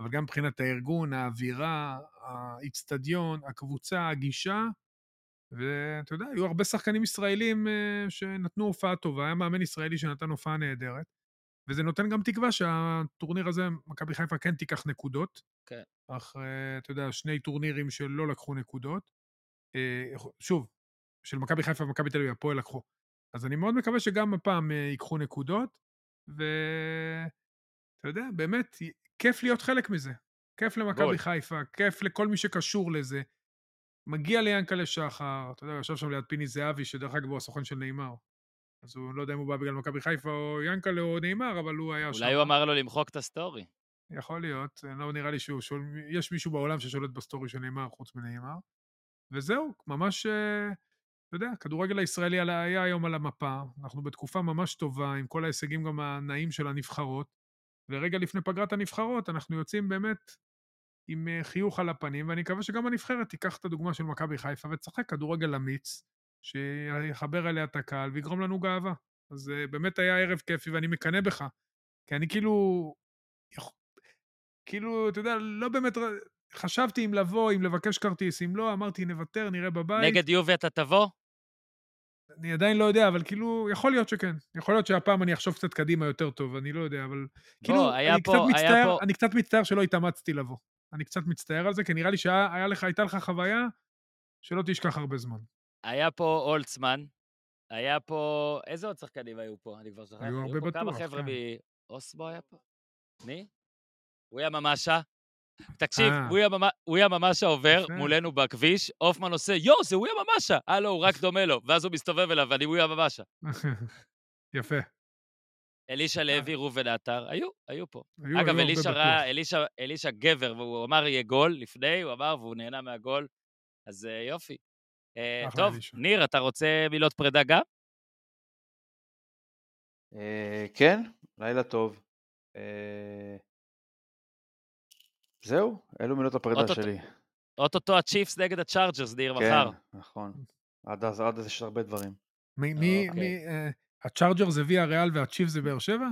אבל גם מבחינת הארגון, האווירה, האיצטדיון, הקבוצה, הגישה, ואתה יודע, היו הרבה שחקנים ישראלים אה, שנתנו הופעה טובה, היה מאמן ישראלי שנתן הופעה נהדרת, וזה נותן גם תקווה שהטורניר הזה, מכבי חיפה כן תיקח נקודות. כן. אחרי, אתה יודע, שני טורנירים שלא לקחו נקודות. אה, שוב, של מכבי חיפה ומכבי תל אביב, הפועל לקחו. אז אני מאוד מקווה שגם הפעם אה, ייקחו נקודות, ואתה יודע, באמת, כיף להיות חלק מזה. כיף למכבי. חיפה, כיף לכל מי שקשור לזה. מגיע ליענקלה שחר, אתה יודע, ישב שם ליד פיני זהבי, שדרך אגב הוא הסוכן של ניימאר. אז הוא לא יודע אם הוא בא בגלל מכבי חיפה או יענקלה או ניימאר, אבל הוא היה שם. אולי הוא אמר לו למחוק את ה story. יכול להיות, לא נראה לי שהוא שואל, יש מישהו בעולם ששולט בסטורי של נאמר חוץ מנאמר. וזהו, ממש, אה, אתה יודע, הכדורגל הישראלי היה היום על המפה, אנחנו בתקופה ממש טובה, עם כל ההישגים גם הנאים של הנבחרות, ורגע לפני פגרת הנבחרות אנחנו יוצאים באמת עם אה, חיוך על הפנים, ואני מקווה שגם הנבחרת תיקח את הדוגמה של מכבי חיפה ותשחק כדורגל אמיץ, שיחבר אליה את הקהל ויגרום לנו גאווה. אז אה, באמת היה ערב כיפי ואני מקנא בך, כי אני כאילו, כאילו, אתה יודע, לא באמת, חשבתי אם לבוא, אם לבקש כרטיס, אם לא, אמרתי נוותר, נראה בבית. נגד יובי אתה תבוא? אני עדיין לא יודע, אבל כאילו, יכול להיות שכן. יכול להיות שהפעם אני אחשוב קצת קדימה יותר טוב, אני לא יודע, אבל כאילו, היה אני, פה- קצת היה מצטער, פה- אני קצת מצטער שלא התאמצתי לבוא. אני קצת מצטער על זה, כי נראה לי שהייתה לך, לך חוויה שלא תשכח הרבה זמן. היה פה אולצמן, היה פה... איזה עוד שחקנים היו פה? אני כבר שוכח. היו הרבה פה כמה בטוח, חבר'ה כן. מאוסמו היה פה? מי? וויה ממשה. תקשיב, אה. וויה ממ- וויה ממשה עובר. מולנו בכביש, הופמן עושה, יואו, זה וויה ממשה! הלו, הוא רק דומה לו. ואז הוא מסתובב אליו, ואני וויה ממשה. יפה. אלישע לוי, ראובן עטר, היו, היו פה. היו, אגב, אלישע. ראה, אלישע, אלישע גבר, והוא אמר יהיה גול לפני, הוא אמר, והוא נהנה מהגול, אז אה, יופי. אה, טוב. ניר, אתה רוצה מילות פרידה גם? אה, כן, לילה טוב. זהו, אלו מילות הפרידה אוטוטו- שלי. אוטוטו הצ'יפס נגד הצ'ארג'רס, ניר, כן, מחר. נכון. עד אז עד אז יש הרבה דברים. מי, מי, אוקיי. מי, אה, הצ'ארג'ר זה ויה ריאל והצ'יף זה באר שבע?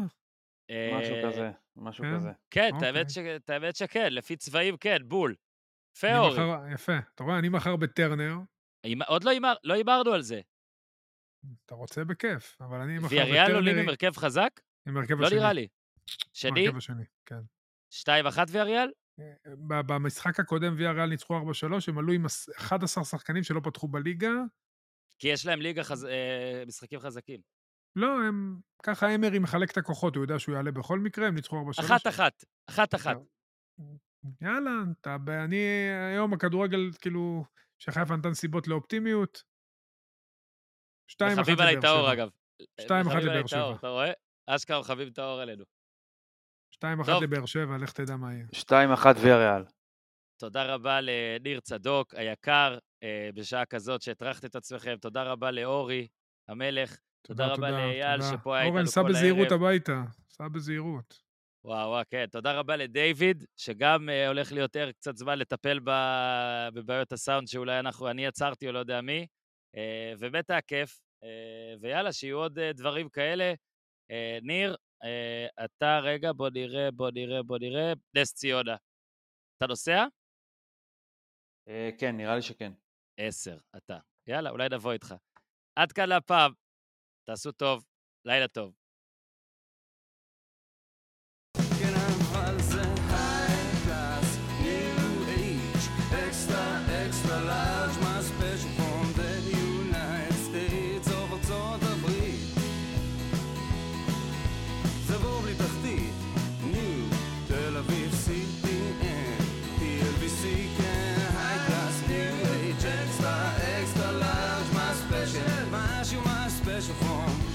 משהו אה, כזה, משהו כן. כזה. כן, את אוקיי. האמת את האמת שכן, לפי צבעים כן, בול. יפה, אורי. יפה. אתה רואה, אני מחר בטרנר. עוד לא הימר- לא הימרנו על זה. אתה רוצה בכיף, אבל אני מחר ויאריאל עולים בטרנר עם הרכב חזק? עם הרכב לא השני. נראה לי. שני? הרכב השני, כן. שתיים אחת ויאריאל? במשחק הקודם ויאריאל ניצחו 4-3, הם עלו עם עש- 11 שחקנים שלא פתחו בליגה. כי יש להם ליגה חז... אה, משחקים חזקים. לא, הם... ככה אמרי מחלק את הכוחות, הוא יודע שהוא יעלה בכל מקרה, הם ניצחו 4-3. אחת אחת. אחת אחת. יאללה, אתה... אני... היום הכדורגל, כאילו, שחיפה נתן סיבות לאופטימיות. 2-1 מחבבים עליי לבאר שבע. אגב. שתיים אחת מחבבים עליי לבאר את האור, שבע. אתה רואה? אשכרה מחבבים את האור עלינו. 2-1 טוב. לבאר שבע, לך תדע מה יהיה. 2-1 ויאריאל. תודה רבה לניר צדוק היקר, אה, בשעה כזאת שהטרחת את עצמכם. תודה רבה לאורי המלך. תודה רבה לאייל. שפה היה איתנו אורן, סע כל בזהירות הערב. הביתה. סע בזהירות. וואו, וואו, כן. תודה רבה לדיוויד, שגם אה, הולך להיות ער קצת זמן לטפל ב- בבעיות הסאונד שאולי אנחנו, אני עצרתי או לא יודע מי. אה, ובאמת היה כיף. אה, ויאללה, שיהיו עוד אה, דברים כאלה. אה, ניר, אה, אתה, רגע, בוא נראה, בוא נראה, בוא נראה. נס ציונה. אתה נוסע? אה, כן, נראה לי שכן. עשר, אתה. יאללה, אולי נבוא איתך. עד כאן להפעם. תעשו טוב, לילה טוב.